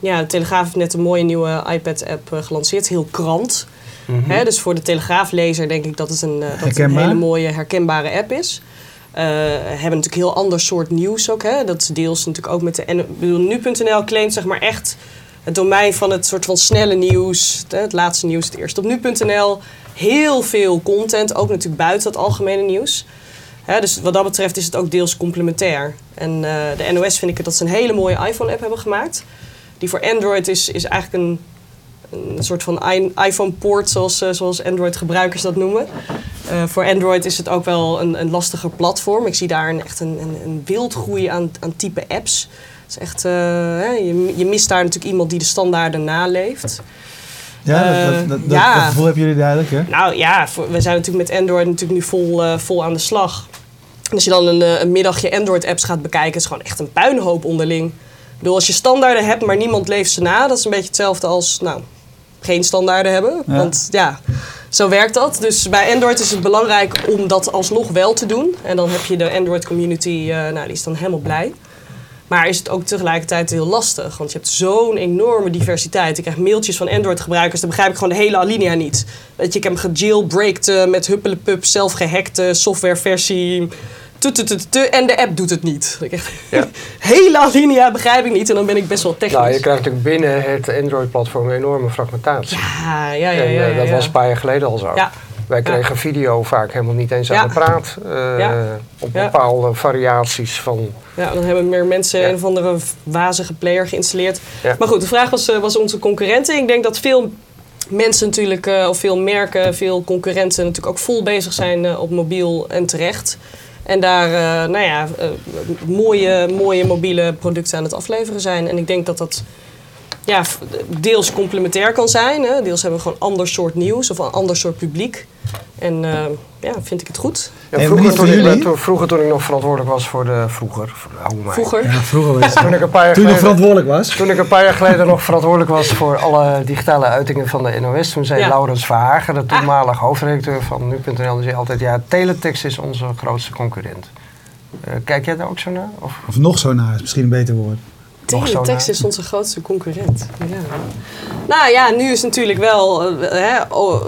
ja, de Telegraaf heeft net een mooie nieuwe iPad-app eh, gelanceerd. Heel krant. Hè, dus voor de Telegraaflezer denk ik dat het een, eh, dat het een hele mooie herkenbare app is. Eh hebben natuurlijk heel ander soort nieuws ook. Hè? Dat is deels natuurlijk ook met de... En, Nu.nl claimt zeg maar echt het domein van het soort van snelle nieuws. Het, het laatste nieuws, het eerst op Nu.nl. Heel veel content, ook natuurlijk buiten het algemene nieuws. Hè, dus wat dat betreft is het ook deels complementair. En eh, de NOS vind ik dat ze een hele mooie iPhone-app hebben gemaakt. Die voor Android is, is eigenlijk een, een soort van iPhone-poort, zoals, eh, zoals Android-gebruikers dat noemen. Eh, voor Android is het ook wel een, een lastiger platform. Ik zie daar een, echt een, een, een wildgroei aan, aan type apps. Het is echt, eh, je, je mist daar natuurlijk iemand die de standaarden naleeft. Ja, dat, dat, dat, ja. dat gevoel hebben jullie duidelijk, hè? Nou ja, voor- we zijn natuurlijk met Android natuurlijk nu vol, vol aan de slag. En als je dan een, een middagje Android-apps gaat bekijken, is het gewoon echt een puinhoop onderling. Ik bedoel, als je standaarden hebt, maar niemand leeft ze na, dat is een beetje hetzelfde als, nou, geen standaarden hebben. Ja. Want ja, zo werkt dat. Dus bij Android is het belangrijk om dat alsnog wel te doen. En dan heb je de Android community, eh, nou, die is dan helemaal blij. Maar is het ook tegelijkertijd heel lastig. Want je hebt zo'n enorme diversiteit. Ik krijg mailtjes van Android-gebruikers. Dan begrijp ik gewoon de hele alinea niet. Weet je, ik heb hem gejailbreakt eh, met huppelepup, zelf gehackte softwareversie. Tu, tu, en de app doet het niet. Ik echt, Ja. Hele alinea begrijp ik niet en dan ben ik best wel technisch. Nou, je krijgt natuurlijk binnen het Android-platform een enorme fragmentatie. Ja, ja, ja. en ja, eh, ja, dat was een paar jaar geleden al zo. Ja. Wij kregen video vaak helemaal niet eens Ja. aan de praat. eh, Ja. Op Ja. bepaalde variaties van... Ja, dan hebben meer mensen Ja. een of andere wazige player geïnstalleerd. Ja. Maar goed, de vraag was, eh, was onze concurrenten. Ik denk dat veel mensen natuurlijk, eh, of veel merken, veel concurrenten natuurlijk ook vol bezig zijn eh, op mobiel en terecht. En daar, eh, nou ja, eh, mooie, mooie mobiele producten aan het afleveren zijn. En ik denk dat dat ja, deels complementair kan zijn. Hè? Deels hebben we gewoon een ander soort nieuws of een ander soort publiek. En eh, ja, vind ik het goed. Ja, vroeger, toen voor ik, toen, vroeger toen ik nog verantwoordelijk was voor de... Vroeger? Oh my. Vroeger. Ja, vroeger was Toen ik een paar jaar Toen geleden... verantwoordelijk was. Toen ik een paar jaar geleden nog verantwoordelijk was voor alle digitale uitingen van de NOS, toen zei Ja. Laurens Verhagen, de Ah. toenmalige hoofdredacteur van nu.nl, die zei altijd, ja, teletext is onze grootste concurrent. Eh, kijk jij daar ook zo naar? Of? Of nog zo naar, is misschien een beter woord. Teletext is onze grootste concurrent. Ja. Nou ja, nu is natuurlijk wel eh, hè, eh,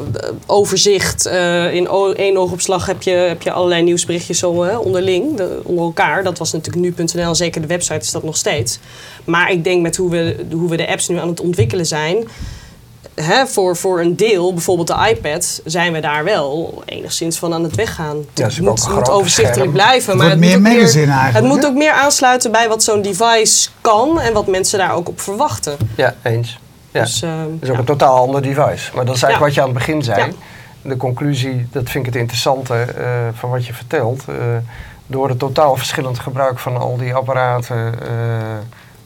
overzicht. eh, in één oogopslag heb je, heb je allerlei nieuwsberichtjes zo onderling, de- onder elkaar. Dat was natuurlijk nu.nl, zeker de website is dat nog steeds. Maar ik denk met hoe we, hoe we de apps nu aan het ontwikkelen zijn... Hè, voor, voor een deel, bijvoorbeeld de iPad, zijn we daar wel enigszins van aan het weggaan. Ja, het moet, moet overzichtelijk scherm. blijven. Het maar het moet meer ook magazine eigenlijk, Het moet ook meer aansluiten bij wat zo'n device kan en wat mensen daar ook op verwachten. Ja, eens. Ja. Dus, ehm, Het is ook ja. een totaal ander device. Maar dat is eigenlijk Ja. wat je aan het begin zei. Ja. De conclusie, dat vind ik het interessante eh, van wat je vertelt. Eh, door het totaal verschillend gebruik van al die apparaten eh,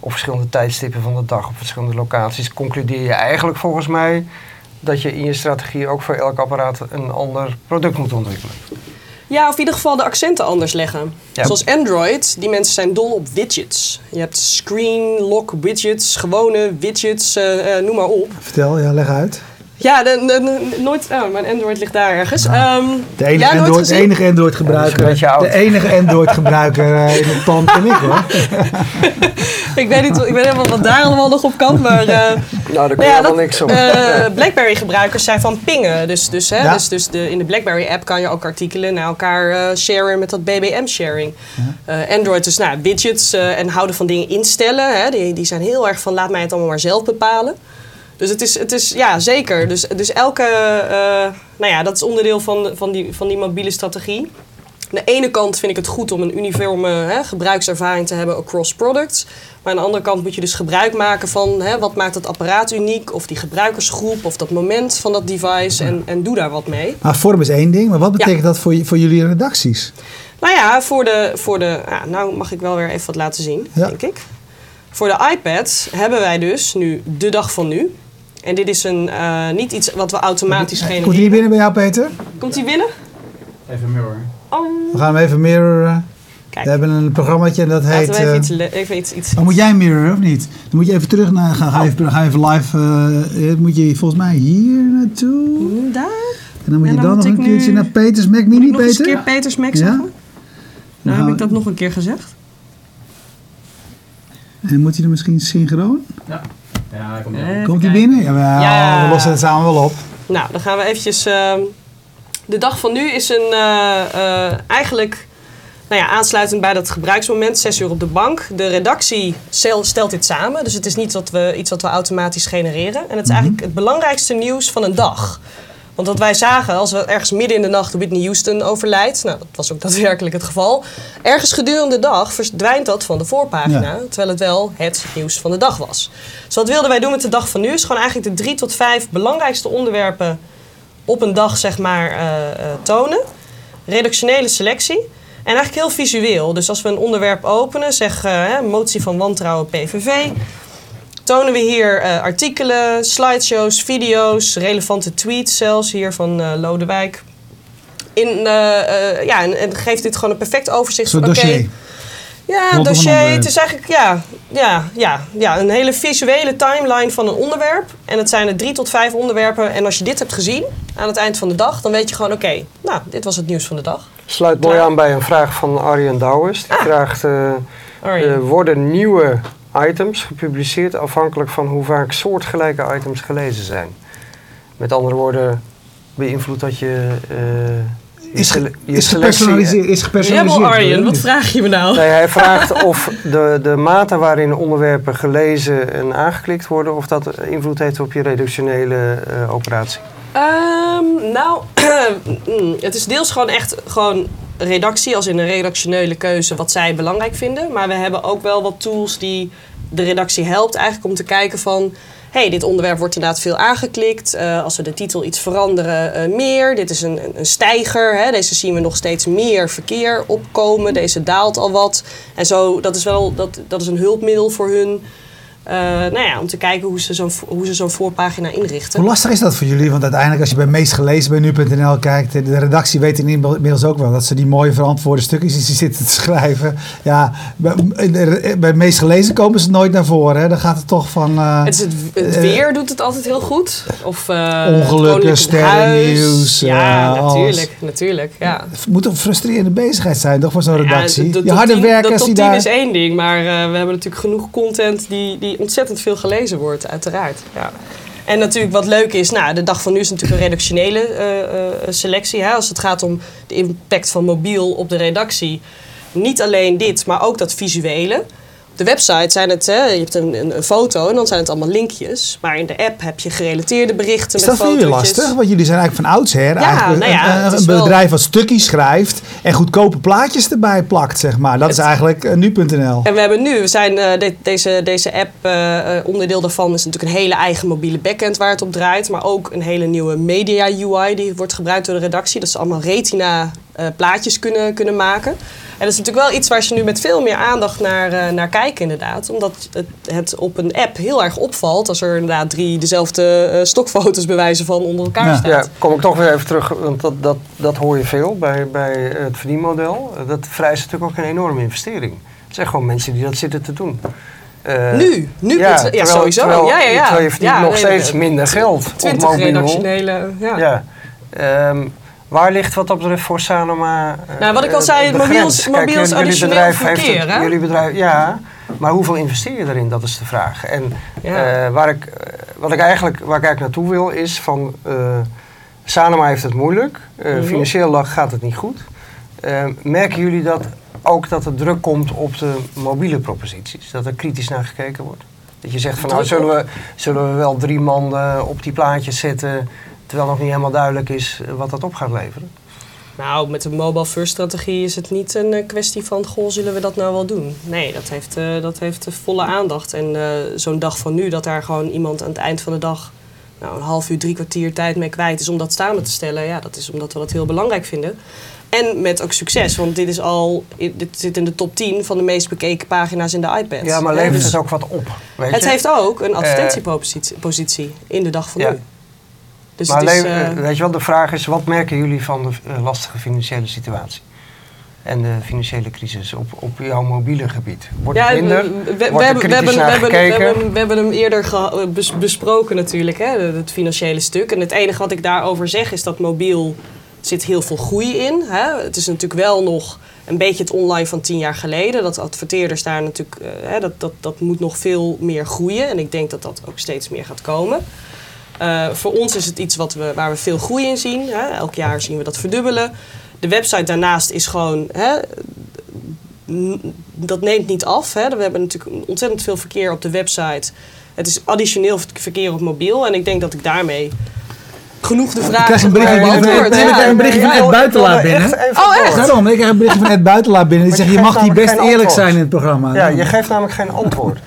op verschillende tijdstippen van de dag, op verschillende locaties, concludeer je eigenlijk volgens mij dat je in je strategie ook voor elk apparaat een ander product moet ontwikkelen. Ja, of in ieder geval de accenten anders leggen. Ja. Zoals Android, die mensen zijn dol op widgets. Je hebt screen lock widgets, gewone widgets, eh, eh, noem maar op. Vertel, ja, leg uit. Ja, de, de- de- nooit. Oh, mijn Android ligt daar ergens. Ja. Ehm, De enige, ja, nooit Android, de enige Android gebruiker. de enige Android gebruiker eh, in het pand ben ik hoor. Ik weet niet, ik weet helemaal wat daar allemaal nog op kan, maar. eh, Nou, daar kun je ja, helemaal dat, niks op. eh, BlackBerry-gebruikers zijn van pingen. Dus, dus, hè, Ja. dus, dus de, in de BlackBerry-app kan je ook artikelen naar elkaar eh, sharen met dat BBM-sharing. Eh, Android dus nou, widgets eh, en houden van dingen instellen. Hè, die, die zijn heel erg van laat mij het allemaal maar zelf bepalen. Dus het is, het is ja, zeker. Dus, dus elke, eh, nou ja, dat is onderdeel van, van, die, van die mobiele strategie. Aan de ene kant vind ik het goed om een uniforme hè, gebruikservaring te hebben across products. Maar aan de andere kant moet je dus gebruik maken van hè, wat maakt het apparaat uniek, of die gebruikersgroep, of dat moment van dat device en, en doe daar wat mee. Maar vorm is één ding, maar wat betekent dat voor, je- voor jullie redacties? Nou ja, voor de, voor de ja, nou mag ik wel weer even wat laten zien, Ja. denk ik. Voor de iPad hebben wij dus nu de dag van nu. En dit is een, eh, niet iets wat we automatisch Komt hij genereren. hier binnen bij jou, Peter? Komt hij binnen? Even mirror. Oh, We gaan hem even mirroren. kijk. We hebben een programmaatje en dat Laten heet... we even eh, iets, even iets, iets, Oh, moet jij mirroren of niet? Dan moet je even terug naar. Ga, ga, even, ga even live. eh, eh, moet je volgens mij hier naartoe. daar? En dan moet En je dan dan moet nog een keertje nu- naar Peters Mac Moet Mini, ik nog eens een Peter. keer Peters Mac Ja? zeggen? Nou heb ik we- dat nog een keer gezegd. En moet hij er misschien synchroon? Ja. Ja. Komt hij binnen? Jawel, Ja. we lossen het samen wel op. Nou, dan gaan we eventjes... ehm, de dag van nu is een... eh, eh, eigenlijk... Nou ja, aansluitend bij dat gebruiksmoment, zes uur op de bank. De redactie stel- stelt dit samen. Dus het is niet wat we, iets wat we automatisch genereren. En het is eigenlijk het belangrijkste nieuws van een dag. Want wat wij zagen, als we ergens midden in de nacht Whitney Houston overlijdt... Nou, dat was ook daadwerkelijk het geval. Ergens gedurende de dag verdwijnt dat van de voorpagina. Ja. Terwijl het wel het nieuws van de dag was. Dus wat wilden wij doen met de dag van nu? Is gewoon eigenlijk de drie tot vijf belangrijkste onderwerpen op een dag zeg maar eh, eh, tonen. Redactionele selectie. En eigenlijk heel visueel. Dus als we een onderwerp openen, zeg hè, motie van wantrouwen PVV. Tonen we hier artikelen, slideshows, video's, relevante tweets zelfs hier van eh, Lodewijk. In, ja, en, en geeft dit gewoon een perfect overzicht van oké. Ja, een dossier. Het is eigenlijk ja, ja, ja, ja, een hele visuele timeline van een onderwerp. En het zijn er drie tot vijf onderwerpen. En als je dit hebt gezien aan het eind van de dag, dan weet je gewoon: oké, nou, dit was het nieuws van de dag. Sluit mooi aan bij een vraag van Arjen Douwes. Die Ah. vraagt, eh, eh, worden nieuwe items gepubliceerd afhankelijk van hoe vaak soortgelijke items gelezen zijn? Met andere woorden, beïnvloedt dat je... eh, Is, ge- je is, selectie- gepersonaliseerd, is gepersonaliseerd. Ja, Arjen, wat vraag je me nou? Nee, hij vraagt of de, de mate waarin onderwerpen gelezen en aangeklikt worden, of dat invloed heeft op je redactionele eh, operatie. Ehm, nou, mm, het is deels gewoon echt gewoon redactie, als in een redactionele keuze, wat zij belangrijk vinden. Maar we hebben ook wel wat tools die de redactie helpt eigenlijk om te kijken van... hey, dit onderwerp wordt inderdaad veel aangeklikt. Eh, als we de titel iets veranderen, eh, meer. Dit is een, een- stijger. Hè. Deze zien we nog steeds meer verkeer opkomen. Deze daalt al wat. En zo, dat is wel dat, dat is een hulpmiddel voor hun... eh, nou ja, om te kijken hoe ze zo'n hoe ze zo'n voorpagina inrichten. Hoe lastig is dat voor jullie? Want uiteindelijk als je bij meest gelezen bij nu.nl kijkt, de redactie weet inmiddels ook wel dat ze die mooie verantwoorde stukjes die ze zitten te schrijven. Ja, bij, bij meest gelezen komen ze nooit naar voren. Hè? Dan gaat het toch van eh, Het, is het, het eh, weer doet het altijd heel goed. Of Ongelukken, sterrennieuws, Ja, natuurlijk, natuurlijk. Ja. het moet een frustrerende bezigheid zijn toch voor zo'n Ja, redactie? de- de je harde 10 werkers die 10 daar... is één ding, maar we hebben natuurlijk genoeg content die, ontzettend veel gelezen wordt, uiteraard. Ja. En natuurlijk wat leuk is, nou, de dag van nu is natuurlijk een redactionele eh, eh, selectie. Hè, als het gaat om de impact van mobiel op de redactie. Niet alleen dit, maar ook dat visuele. De website zijn het, hè, je hebt een, een, een foto en dan zijn het allemaal linkjes. Maar in de app heb je gerelateerde berichten Is met dat voor jullie fotootjes. lastig? Want jullie zijn eigenlijk van oudsher Ja, eigenlijk nou ja, een, is wel- bedrijf wat stukjes schrijft en goedkope plaatjes erbij plakt, zeg maar. Dat is eigenlijk eh, nu.nl. En we hebben nu, we zijn, eh, de- deze, deze app, eh, onderdeel daarvan is natuurlijk een hele eigen mobiele backend waar het op draait. Maar ook een hele nieuwe media UI die wordt gebruikt door de redactie. Dat ze allemaal retina eh, plaatjes kunnen, kunnen maken. En dat is natuurlijk wel iets waar ze nu met veel meer aandacht naar, eh, naar kijken inderdaad. Omdat het, het op een app heel erg opvalt als er inderdaad drie dezelfde eh, stokfoto's bewijzen van onder elkaar Ja. staan. Ja, kom ik toch weer even terug, want dat, dat, dat hoor je veel bij, bij het verdienmodel. Dat vereist natuurlijk ook een enorme investering. Het zijn gewoon mensen die dat zitten te doen. Eh, Nu, nu ja, ja, terwijl- sowieso. Terwijl, ja, ja, ja. terwijl je verdient Ja, nog nee, steeds de- minder geld op 20 mobiel. redactionele. Ja. Ja. Ehm, waar ligt wat dat betreft voor Sanoma eh, Nou, wat ik al eh, zei, de mobiels- grens? Kijk, mobiels jullie- bedrijf heeft het-? Jullie bedrijf, ja, maar hoeveel investeer je erin? Dat is de vraag. En Ja. eh, waar ik, wat ik eigenlijk, waar ik eigenlijk naartoe wil is van... eh Sanoma heeft het moeilijk. Eh, Mhm. Financieel lag- gaat het niet goed. Merken jullie dat ook dat er druk komt op de mobiele proposities? Dat er kritisch naar gekeken wordt? Dat je zegt van nou zullen we, zullen we wel drie man op die plaatjes zetten... terwijl nog niet helemaal duidelijk is eh, wat dat op gaat leveren? Nou, met de mobile first strategie is het niet een eh, kwestie van, goh, zullen we dat nou wel doen? Nee, dat heeft, eh, dat heeft de volle aandacht. En zo'n dag van nu, dat daar gewoon iemand aan het eind van de dag nou, een half uur, drie kwartier tijd mee kwijt is om dat samen te stellen. Ja, dat is omdat we dat heel belangrijk vinden. En met ook succes, want dit, is al, dit zit in de top 10 van de meest bekeken pagina's in de iPad. Ja, maar levert dus het ook wat op? Weet het je? heeft ook een advertentiepositie positie in de dag van Ja. nu. Dus maar is, le- eh, eh, weet je wel, de vraag is, wat merken jullie van de eh, lastige financiële situatie? En de financiële crisis op, op jouw mobiele gebied? Wordt het minder? we, we- we Wordt hebben, we, we, hebben, we, hebben, we hebben hem eerder geha- bes- besproken natuurlijk, hè, het financiële stuk. En het enige wat ik daarover zeg is dat mobiel zit heel veel groei in. Hè. Het is natuurlijk wel nog een beetje het online van tien jaar geleden. Dat adverteerders daar natuurlijk, eh, hè, dat, dat, dat moet nog veel meer groeien. En ik denk dat dat ook steeds meer gaat komen. Eh, voor ons is het iets wat we, waar we veel groei in zien. Hè. Elk jaar zien we dat verdubbelen. De website daarnaast is gewoon hè, dat neemt niet af. Hè. We hebben natuurlijk ontzettend veel verkeer op de website. Het is additioneel verkeer op mobiel. En ik denk dat ik daarmee genoeg de vraag krijg een berichtje heb van- beantwoord. nee, ik krijg een berichtje van Ed wilde binnen. echt even Oh, echt? Daarom, ik krijg een berichtje van Ed Buitelaar binnen. Die zegt, je mag hier best eerlijk antwoord. zijn in het programma. Ja, je geeft namelijk geen antwoord.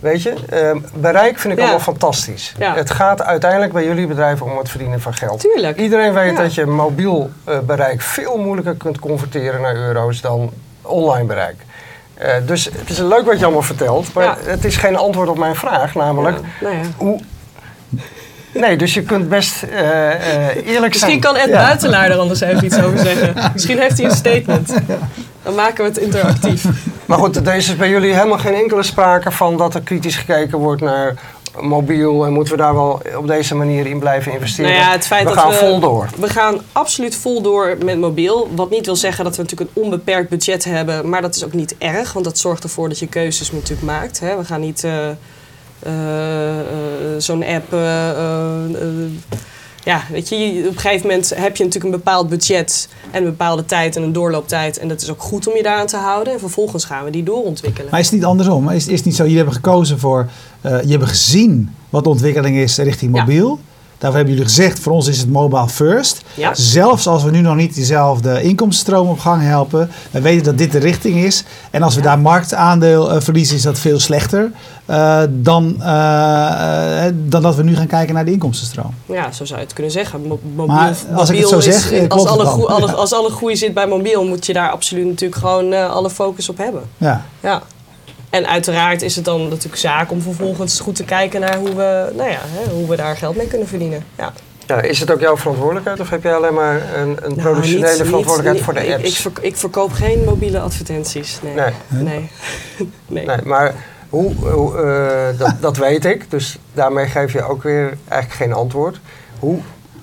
Weet je, ehm, bereik vind ik Ja. allemaal fantastisch. Ja. Het gaat uiteindelijk bij jullie bedrijven om het verdienen van geld. Tuurlijk. Iedereen weet dat je mobiel eh, bereik veel moeilijker kunt converteren naar euro's dan online bereik. Eh, dus het is leuk wat je allemaal vertelt, maar het is geen antwoord op mijn vraag, namelijk nou hoe. Nee, dus je kunt best eh, eh, eerlijk zijn. Misschien kan Ed Ja. Buitelaar er anders even iets over zeggen. Misschien heeft hij een statement. Dan maken we het interactief. Maar goed, er is bij jullie helemaal geen enkele sprake van dat er kritisch gekeken wordt naar mobiel en moeten we daar wel op deze manier in blijven investeren. Nou ja, het feit we dat gaan we, vol door. We gaan absoluut vol door met mobiel. Wat niet wil zeggen dat we natuurlijk een onbeperkt budget hebben. Maar dat is ook niet erg. Want dat zorgt ervoor dat je keuzes natuurlijk maakt. Hè. We gaan niet eh, zo'n app... eh, eh, eh, ja, weet je, je- op een gegeven moment heb je natuurlijk een bepaald budget en een bepaalde tijd en een doorlooptijd. En dat is ook goed om je daaraan te houden. En vervolgens gaan we die doorontwikkelen. Maar is het niet andersom? Is, is het niet zo, jullie hebben gekozen voor, eh jullie hebben gezien wat de ontwikkeling is richting Ja. Daarvoor hebben jullie gezegd, voor ons is het mobile first. Ja. Zelfs als we nu nog niet diezelfde inkomstenstroom op gang helpen. We weten dat dit de richting is. En als we Ja. daar marktaandeel eh, verliezen, is dat veel slechter. eh, dan, eh, dan dat we nu gaan kijken naar de inkomstenstroom. Ja, zo zou je het kunnen zeggen. Mo- mobiel, Maar als ik het zo is- zeg, als, alle Ja. als alle groei zit bij mobiel, moet je daar absoluut natuurlijk gewoon alle focus op hebben. Ja. Ja. En uiteraard is het dan natuurlijk zaak om vervolgens goed te kijken naar hoe we, nou ja, hè, hoe we daar geld mee kunnen verdienen. Ja. Ja, is het ook jouw verantwoordelijkheid of heb jij alleen maar een, een Nou, productionele niet- verantwoordelijkheid niet- voor de apps? Ik, verk- ik verkoop geen mobiele advertenties. Nee. Nee. Nee. nee. Nee, maar hoe, hoe, eh, dat, dat weet ik, dus daarmee geef je ook weer eigenlijk geen antwoord. Hoe,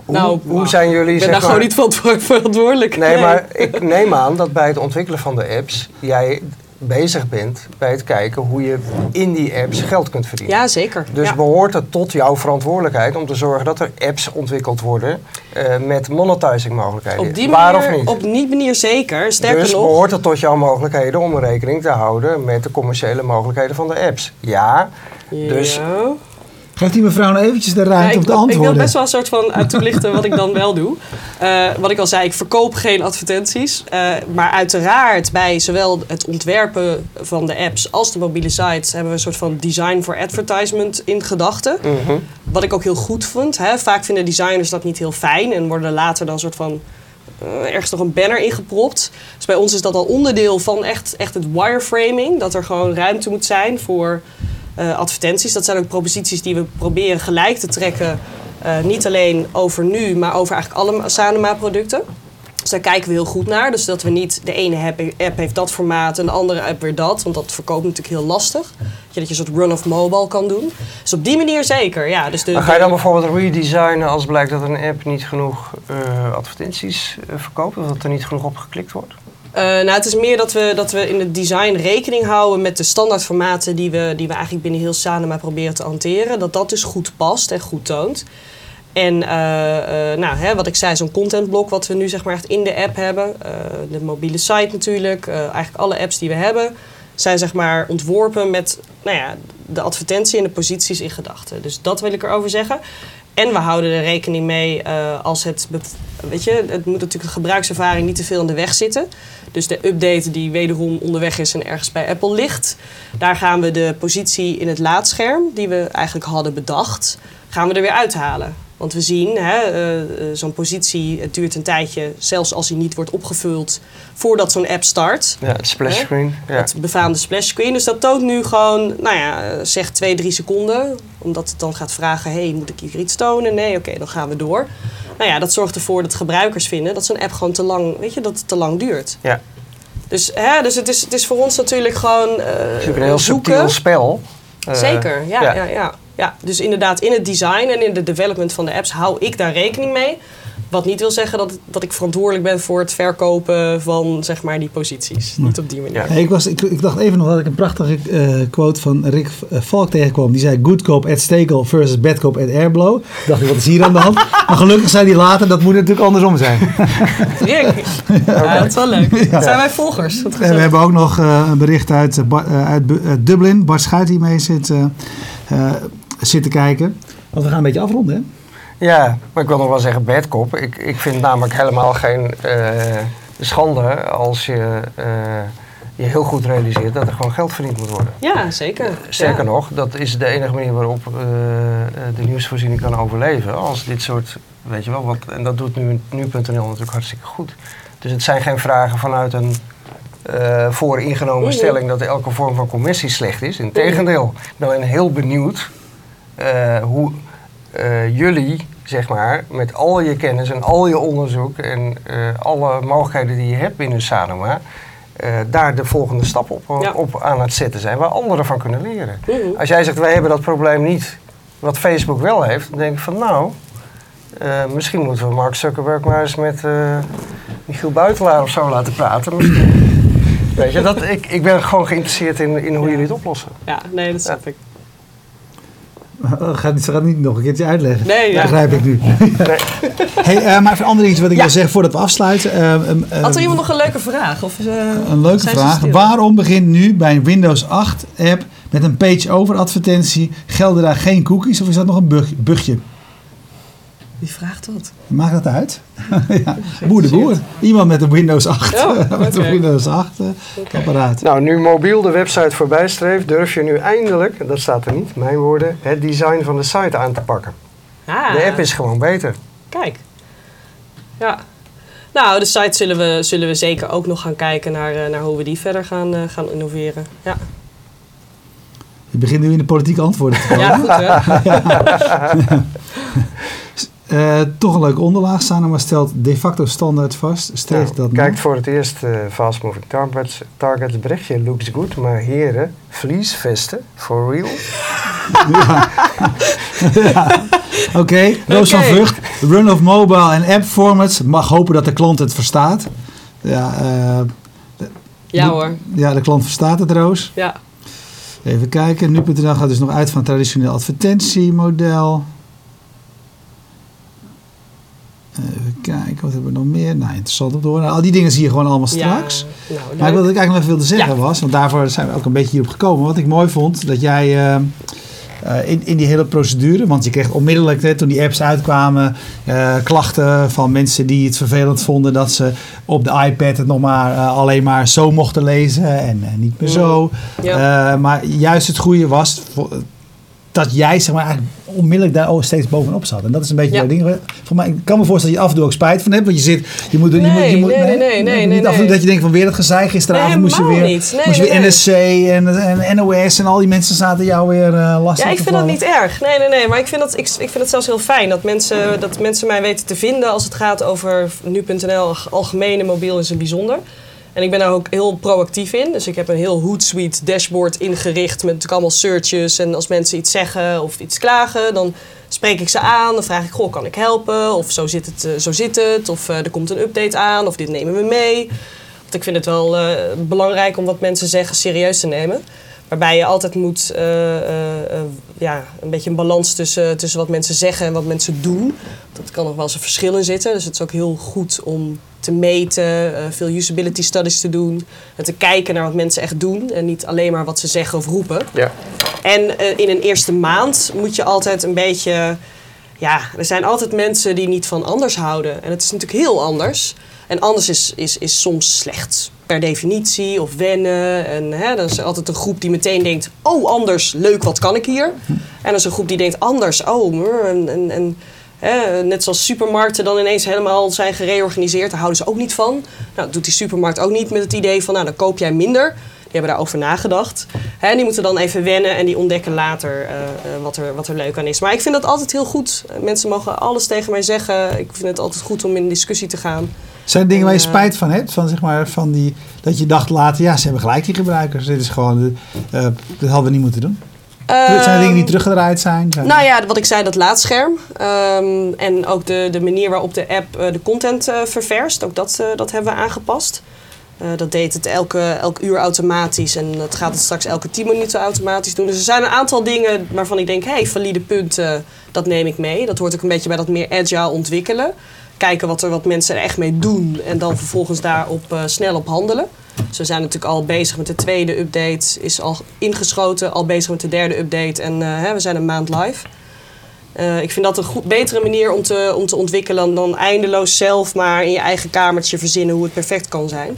hoe, Nou, hoe zijn jullie, Ik ben zeg daar maar... gewoon niet verantwo- verantwoordelijk. Nee, maar ik neem aan dat bij het ontwikkelen van de apps jij bezig bent bij het kijken hoe je in die apps geld kunt verdienen. Ja, zeker. Dus ja. behoort het tot jouw verantwoordelijkheid om te zorgen dat er apps ontwikkeld worden eh, met monetizing mogelijkheden. op die Waar manier, of niet? Op die manier zeker. Sterker dus nog, behoort het tot jouw mogelijkheden om rekening te houden met de commerciële mogelijkheden van de apps? Ja. Dus. Geeft die mevrouw nou eventjes de ruimte om te wil- ik antwoorden? wil best wel een soort van uit toelichten wat ik dan wel doe. Eh, wat ik al zei, ik verkoop geen advertenties. Eh, maar uiteraard bij zowel het ontwerpen van de apps als de mobiele sites hebben we een soort van design for advertisement in gedachten. mhm. Wat ik ook heel goed vond. Hè. Vaak vinden designers dat niet heel fijn en worden er later dan een soort van eh, ergens nog een banner ingepropt. Dus bij ons is dat al onderdeel van echt, echt het wireframing. Dat er gewoon ruimte moet zijn voor advertenties. Dat zijn ook proposities die we proberen gelijk te trekken. eh, niet alleen over nu, maar over eigenlijk alle Sanoma-producten. Dus daar kijken we heel goed naar. Dus dat we niet de ene app, heeft dat formaat en de andere app weer dat. Want dat verkoopt natuurlijk heel lastig. Dat je, dat je een soort run of mobile kan doen. Dus op die manier zeker. Ja, dus de, Maar ga je dan bijvoorbeeld redesignen als blijkt dat een app niet genoeg eh, advertenties eh, verkoopt? Of dat er niet genoeg op geklikt wordt? Eh, nou, het is meer dat we, dat we in het design rekening houden met de standaardformaten die we, die we eigenlijk binnen heel Sanoma proberen te hanteren. Dat dat dus goed past en goed toont. En eh, eh, nou, hè, wat ik zei, zo'n contentblok wat we nu zeg maar echt in de app hebben. de mobiele site natuurlijk. eigenlijk alle apps die we hebben zijn zeg maar ontworpen met nou ja, de advertentie en de posities in gedachten. Dus dat wil ik erover zeggen. En we houden er rekening mee als het... Weet je, het moet natuurlijk de gebruikservaring niet te veel in de weg zitten. Dus de update die wederom onderweg is en ergens bij Apple ligt... daar gaan we de positie in het laadscherm, die we eigenlijk hadden bedacht... gaan we er weer uithalen. Want we zien, hè, eh, zo'n positie, het duurt een tijdje... zelfs als die niet wordt opgevuld voordat zo'n app start... Ja, het splash screen. Ja. Het befaamde splash screen. Dus dat toont nu gewoon, nou ja, eh, zeg twee, drie seconden. Omdat het dan gaat vragen, hey, moet ik hier iets tonen? Nee, oké, dan gaan we door. Nou ja, dat zorgt ervoor dat gebruikers vinden dat zo'n app gewoon te lang, weet je, dat het te lang duurt. Ja. Dus, hè, dus het, is, het is voor ons natuurlijk gewoon Het is natuurlijk een heel zoeken. subtiel spel. Zeker, ja, ja. ja. Ja, ja. Dus inderdaad, in het design en in de development van de apps hou ik daar rekening mee. Wat niet wil zeggen dat, dat ik verantwoordelijk ben voor het verkopen van zeg maar, die posities. Niet op die manier. Ja. Ik, was, ik, ik dacht even nog dat ik een prachtige eh, quote van Rick eh, Valk tegenkwam. Die zei: Good cop at Stekel versus bad cop at Airblow. Dacht ik, wat is hier aan de hand? Maar gelukkig zei hij later: dat moet natuurlijk andersom zijn. Rick. Ja, dat is wel leuk. Dat zijn wij volgers. We hebben ook nog eh, een bericht uit, Bar- uit Dublin. Bart Schuit die mee zit, eh, zit te kijken. Want we gaan een beetje afronden, hè? Ja, maar ik wil nog wel zeggen bad cop. Ik, ik vind namelijk helemaal geen eh, schande als je eh, je heel goed realiseert dat er gewoon geld verdiend moet worden. Ja, zeker. Sterker ja. nog, dat is de enige manier waarop eh, eh, de nieuwsvoorziening kan overleven. Als dit soort, weet je wel, wat, en dat doet nu nu.nl natuurlijk hartstikke goed. Dus het zijn geen vragen vanuit een eh vooringenomen Mhm. stelling dat elke vorm van commissie slecht is. Integendeel, ik ben heel benieuwd hoe eh, jullie, zeg maar, met al je kennis en al je onderzoek en eh, alle mogelijkheden die je hebt binnen Sanoma, eh, daar de volgende stap op, Ja. op aan het zetten zijn, waar anderen van kunnen leren. Mhm. Als jij zegt, wij hebben dat probleem niet, wat Facebook wel heeft, dan denk ik van nou, eh, misschien moeten we Mark Zuckerberg maar eens met eh, Michiel Buitelaar of zo laten praten. Weet je, dat, ik, ik ben gewoon geïnteresseerd in, in hoe jullie het oplossen. Ja, nee, dat snap ik. Oh, Gaat niet, ze gaat niet nog een keertje uitleggen. Nee, ja. Begrijp ik nu. hey, eh, maar even een ander iets wat ik Ja. wil zeggen voordat we afsluiten. Eh, ehm, eh, Had er iemand nog een leuke vraag? Of, eh, Een leuke vraag. Waarom begint nu bij een Windows 8 app met een page-over advertentie? Gelden daar geen cookies of is dat nog een bug, bugje? Wie vraagt dat? Maakt dat uit? ja. Boer de boer. Iemand met een Windows 8, Oh, met een. Windows 8 eh, apparaat. Nou, nu mobiel de website voorbij streeft, durf je nu eindelijk, dat staat er niet, mijn woorden, het design van de site aan te pakken. Ah, De app is gewoon beter. Kijk. Ja. Nou, de site zullen we, zullen we zeker ook nog gaan kijken naar, eh, naar hoe we die verder gaan, eh, gaan innoveren. Ja, Je begint nu in de politieke antwoorden te komen. ja goed hè? Eh, toch een leuke onderlaag staan, maar stelt de facto standaard vast. Streeft Nou, dat kijkt voor het eerst eh, fast moving targets, targets berichtje looks good, maar heren, vliesvesten, for real? Oké, Roos van. Vught. Run of mobile en app formats. Mag hopen dat de klant het verstaat. Ja, eh, Ja hoor. ja, de klant verstaat het, Roos. Ja. Even kijken. Nu.nl gaat dus nog uit van het traditioneel advertentiemodel. Even kijken, wat hebben we nog meer? Nou, interessant om te horen. Al die dingen zie je gewoon allemaal straks. Ja, nou, Maar wat ik eigenlijk nog even wilde zeggen Ja. was, want daarvoor zijn we ook een beetje hierop gekomen. Wat ik mooi vond, dat jij eh, eh, in, in die hele procedure, want je kreeg onmiddellijk hè, toen die apps uitkwamen, eh, klachten van mensen die het vervelend vonden dat ze op de iPad het nog maar alleen maar zo mochten lezen en niet meer zo. Ja. Eh, maar juist het goede was dat jij zeg maar, eigenlijk onmiddellijk daar steeds bovenop zat. En dat is een beetje Ja. jouw ding. Voor mij, ik kan me voorstellen dat je af en toe ook spijt van hebt. Want je zit, je moet, je Nee, moet, je moet, nee, nee, nee, nee, niet nee, af en toe nee. dat je denkt van weer het gezeik. Gisteravond Nee, moest je weer, niet. Nee, moest je weer. NSC en, en NOS en al die mensen zaten jou weer eh lastig Ja, ik vind dat niet erg. Nee, nee, nee. Maar ik vind, dat, ik, ik vind het zelfs heel fijn dat mensen, dat mensen mij weten te vinden als het gaat over nu.nl, algemene mobiel in zijn bijzonder. En ik ben daar ook heel proactief in. Dus ik heb een heel Hootsuite dashboard ingericht met natuurlijk allemaal searches. En als mensen iets zeggen of iets klagen, dan spreek ik ze aan. Dan vraag ik, goh, kan ik helpen? Of zo zit het, eh, zo zit het. Of eh, er komt een update aan. Of dit nemen we mee. Want ik vind het wel eh, belangrijk om wat mensen zeggen serieus te nemen. Waarbij je altijd moet, eh, eh, eh, ja, een beetje een balans tussen, tussen wat mensen zeggen en wat mensen doen. Dat kan nog wel eens een verschil in zitten. Dus het is ook heel goed om te meten, veel usability studies te doen. En te kijken naar wat mensen echt doen en niet alleen maar wat ze zeggen of roepen. Ja. En in een eerste maand moet je altijd een beetje. Ja, er zijn altijd mensen die niet van anders houden. En het is natuurlijk heel anders. En anders is, is, is soms slecht per definitie of wennen. En hè, dan is altijd een groep die meteen denkt: Oh, anders, leuk, wat kan ik hier? En er is een groep die denkt: Anders, oh, en, en, hè, net zoals supermarkten dan ineens helemaal zijn gereorganiseerd. Daar houden ze ook niet van. Nou, dat doet die supermarkt ook niet met het idee van: Nou, dan koop jij minder. Die hebben daarover nagedacht. Hè, die moeten dan even wennen en die ontdekken later eh, eh, wat, er, wat er leuk aan is. Maar ik vind dat altijd heel goed. Mensen mogen alles tegen mij zeggen. Ik vind het altijd goed om in discussie te gaan. Zijn er dingen waar je eh, spijt van hebt? Van, zeg maar, van die, dat je dacht later, ja, ze hebben gelijk die gebruikers. Dit is gewoon, eh, dit hadden we niet moeten doen. zijn er dingen die teruggedraaid zijn? Zijn- Nou ja, wat ik zei, dat laadscherm. Ehm, en ook de, de manier waarop de app eh, de content ververst. Ook dat, dat hebben we aangepast. Dat deed het elke, elk uur automatisch. En dat gaat het straks elke 10 minuten automatisch doen. Dus er zijn een aantal dingen waarvan ik denk... hé, hey, valide punten, dat neem ik mee. Dat hoort ook een beetje bij dat meer agile ontwikkelen. Kijken wat, er, wat mensen er echt mee doen. En dan vervolgens daarop eh, snel op handelen. Dus we zijn natuurlijk al bezig met de tweede update. Is al ingeschoten, al bezig met de derde update. En eh, hè, we zijn een maand live. Eh, ik vind dat een goed, betere manier om te, om te ontwikkelen dan eindeloos zelf maar in je eigen kamertje verzinnen hoe het perfect kan zijn.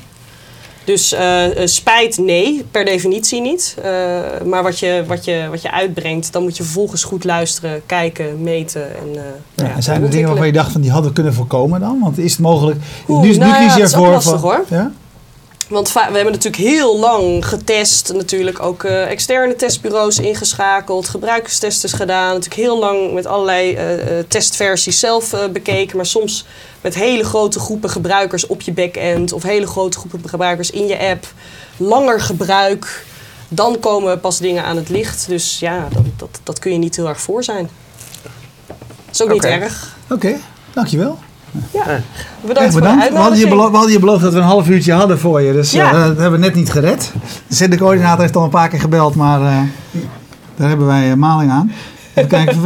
Dus eh, eh, spijt, nee, per definitie niet. Eh, maar wat je, wat, je, wat je uitbrengt, dan moet je vervolgens goed luisteren, kijken, meten. En, Ja, ja, en zijn er dingen waarvan je dacht van die hadden we kunnen voorkomen dan? Want is het mogelijk? Oeh, nu, nou nu ja, kies je ervoor lastig, van- hoor. Ja? Want we hebben natuurlijk heel lang getest, natuurlijk ook eh, externe testbureaus ingeschakeld, gebruikerstests gedaan, natuurlijk heel lang met allerlei eh, eh, testversies zelf bekeken, maar soms met hele grote groepen gebruikers op je backend of hele grote groepen gebruikers in je app, langer gebruik, dan komen pas dingen aan het licht. Dus ja, dat, dat, dat kun je niet heel erg voor zijn. is ook niet erg. Oké, dankjewel. Ja, Echt bedankt voor de. We hadden, je we hadden je beloofd dat we een half uurtje hadden voor je. Dus eh, Ja. dat hebben we net niet gered. De coördinator heeft al een paar keer gebeld, maar eh, daar hebben wij eh, maling aan. Even kijken.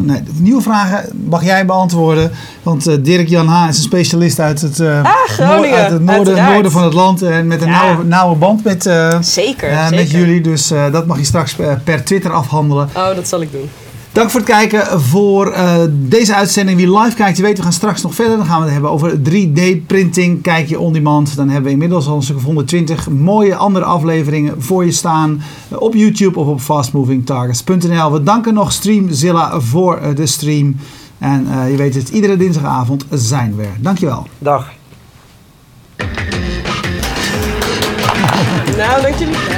Nee, nieuwe vragen mag jij beantwoorden. Want eh, Dirk Jan H. is een specialist uit het, eh, Ah, noord- uit het noorden, noorden van het land. En met een Ja. nauwe, nauwe band met, eh, Zeker, eh, zeker. met jullie. Dus eh, dat mag je straks eh, per Twitter afhandelen. Oh, dat zal ik doen. Dank voor het kijken voor eh, deze uitzending. Wie live kijkt, je weet, we gaan straks nog verder. Dan gaan we het hebben over 3D-printing. Kijk je on demand. Dan hebben we inmiddels al een stuk of 120 mooie andere afleveringen voor je staan. op YouTube of op fastmovingtargets.nl. We danken nog Streamzilla voor eh, de stream. En eh, je weet het, iedere dinsdagavond zijn we er. Dankjewel. Dag. Nou, dank jullie.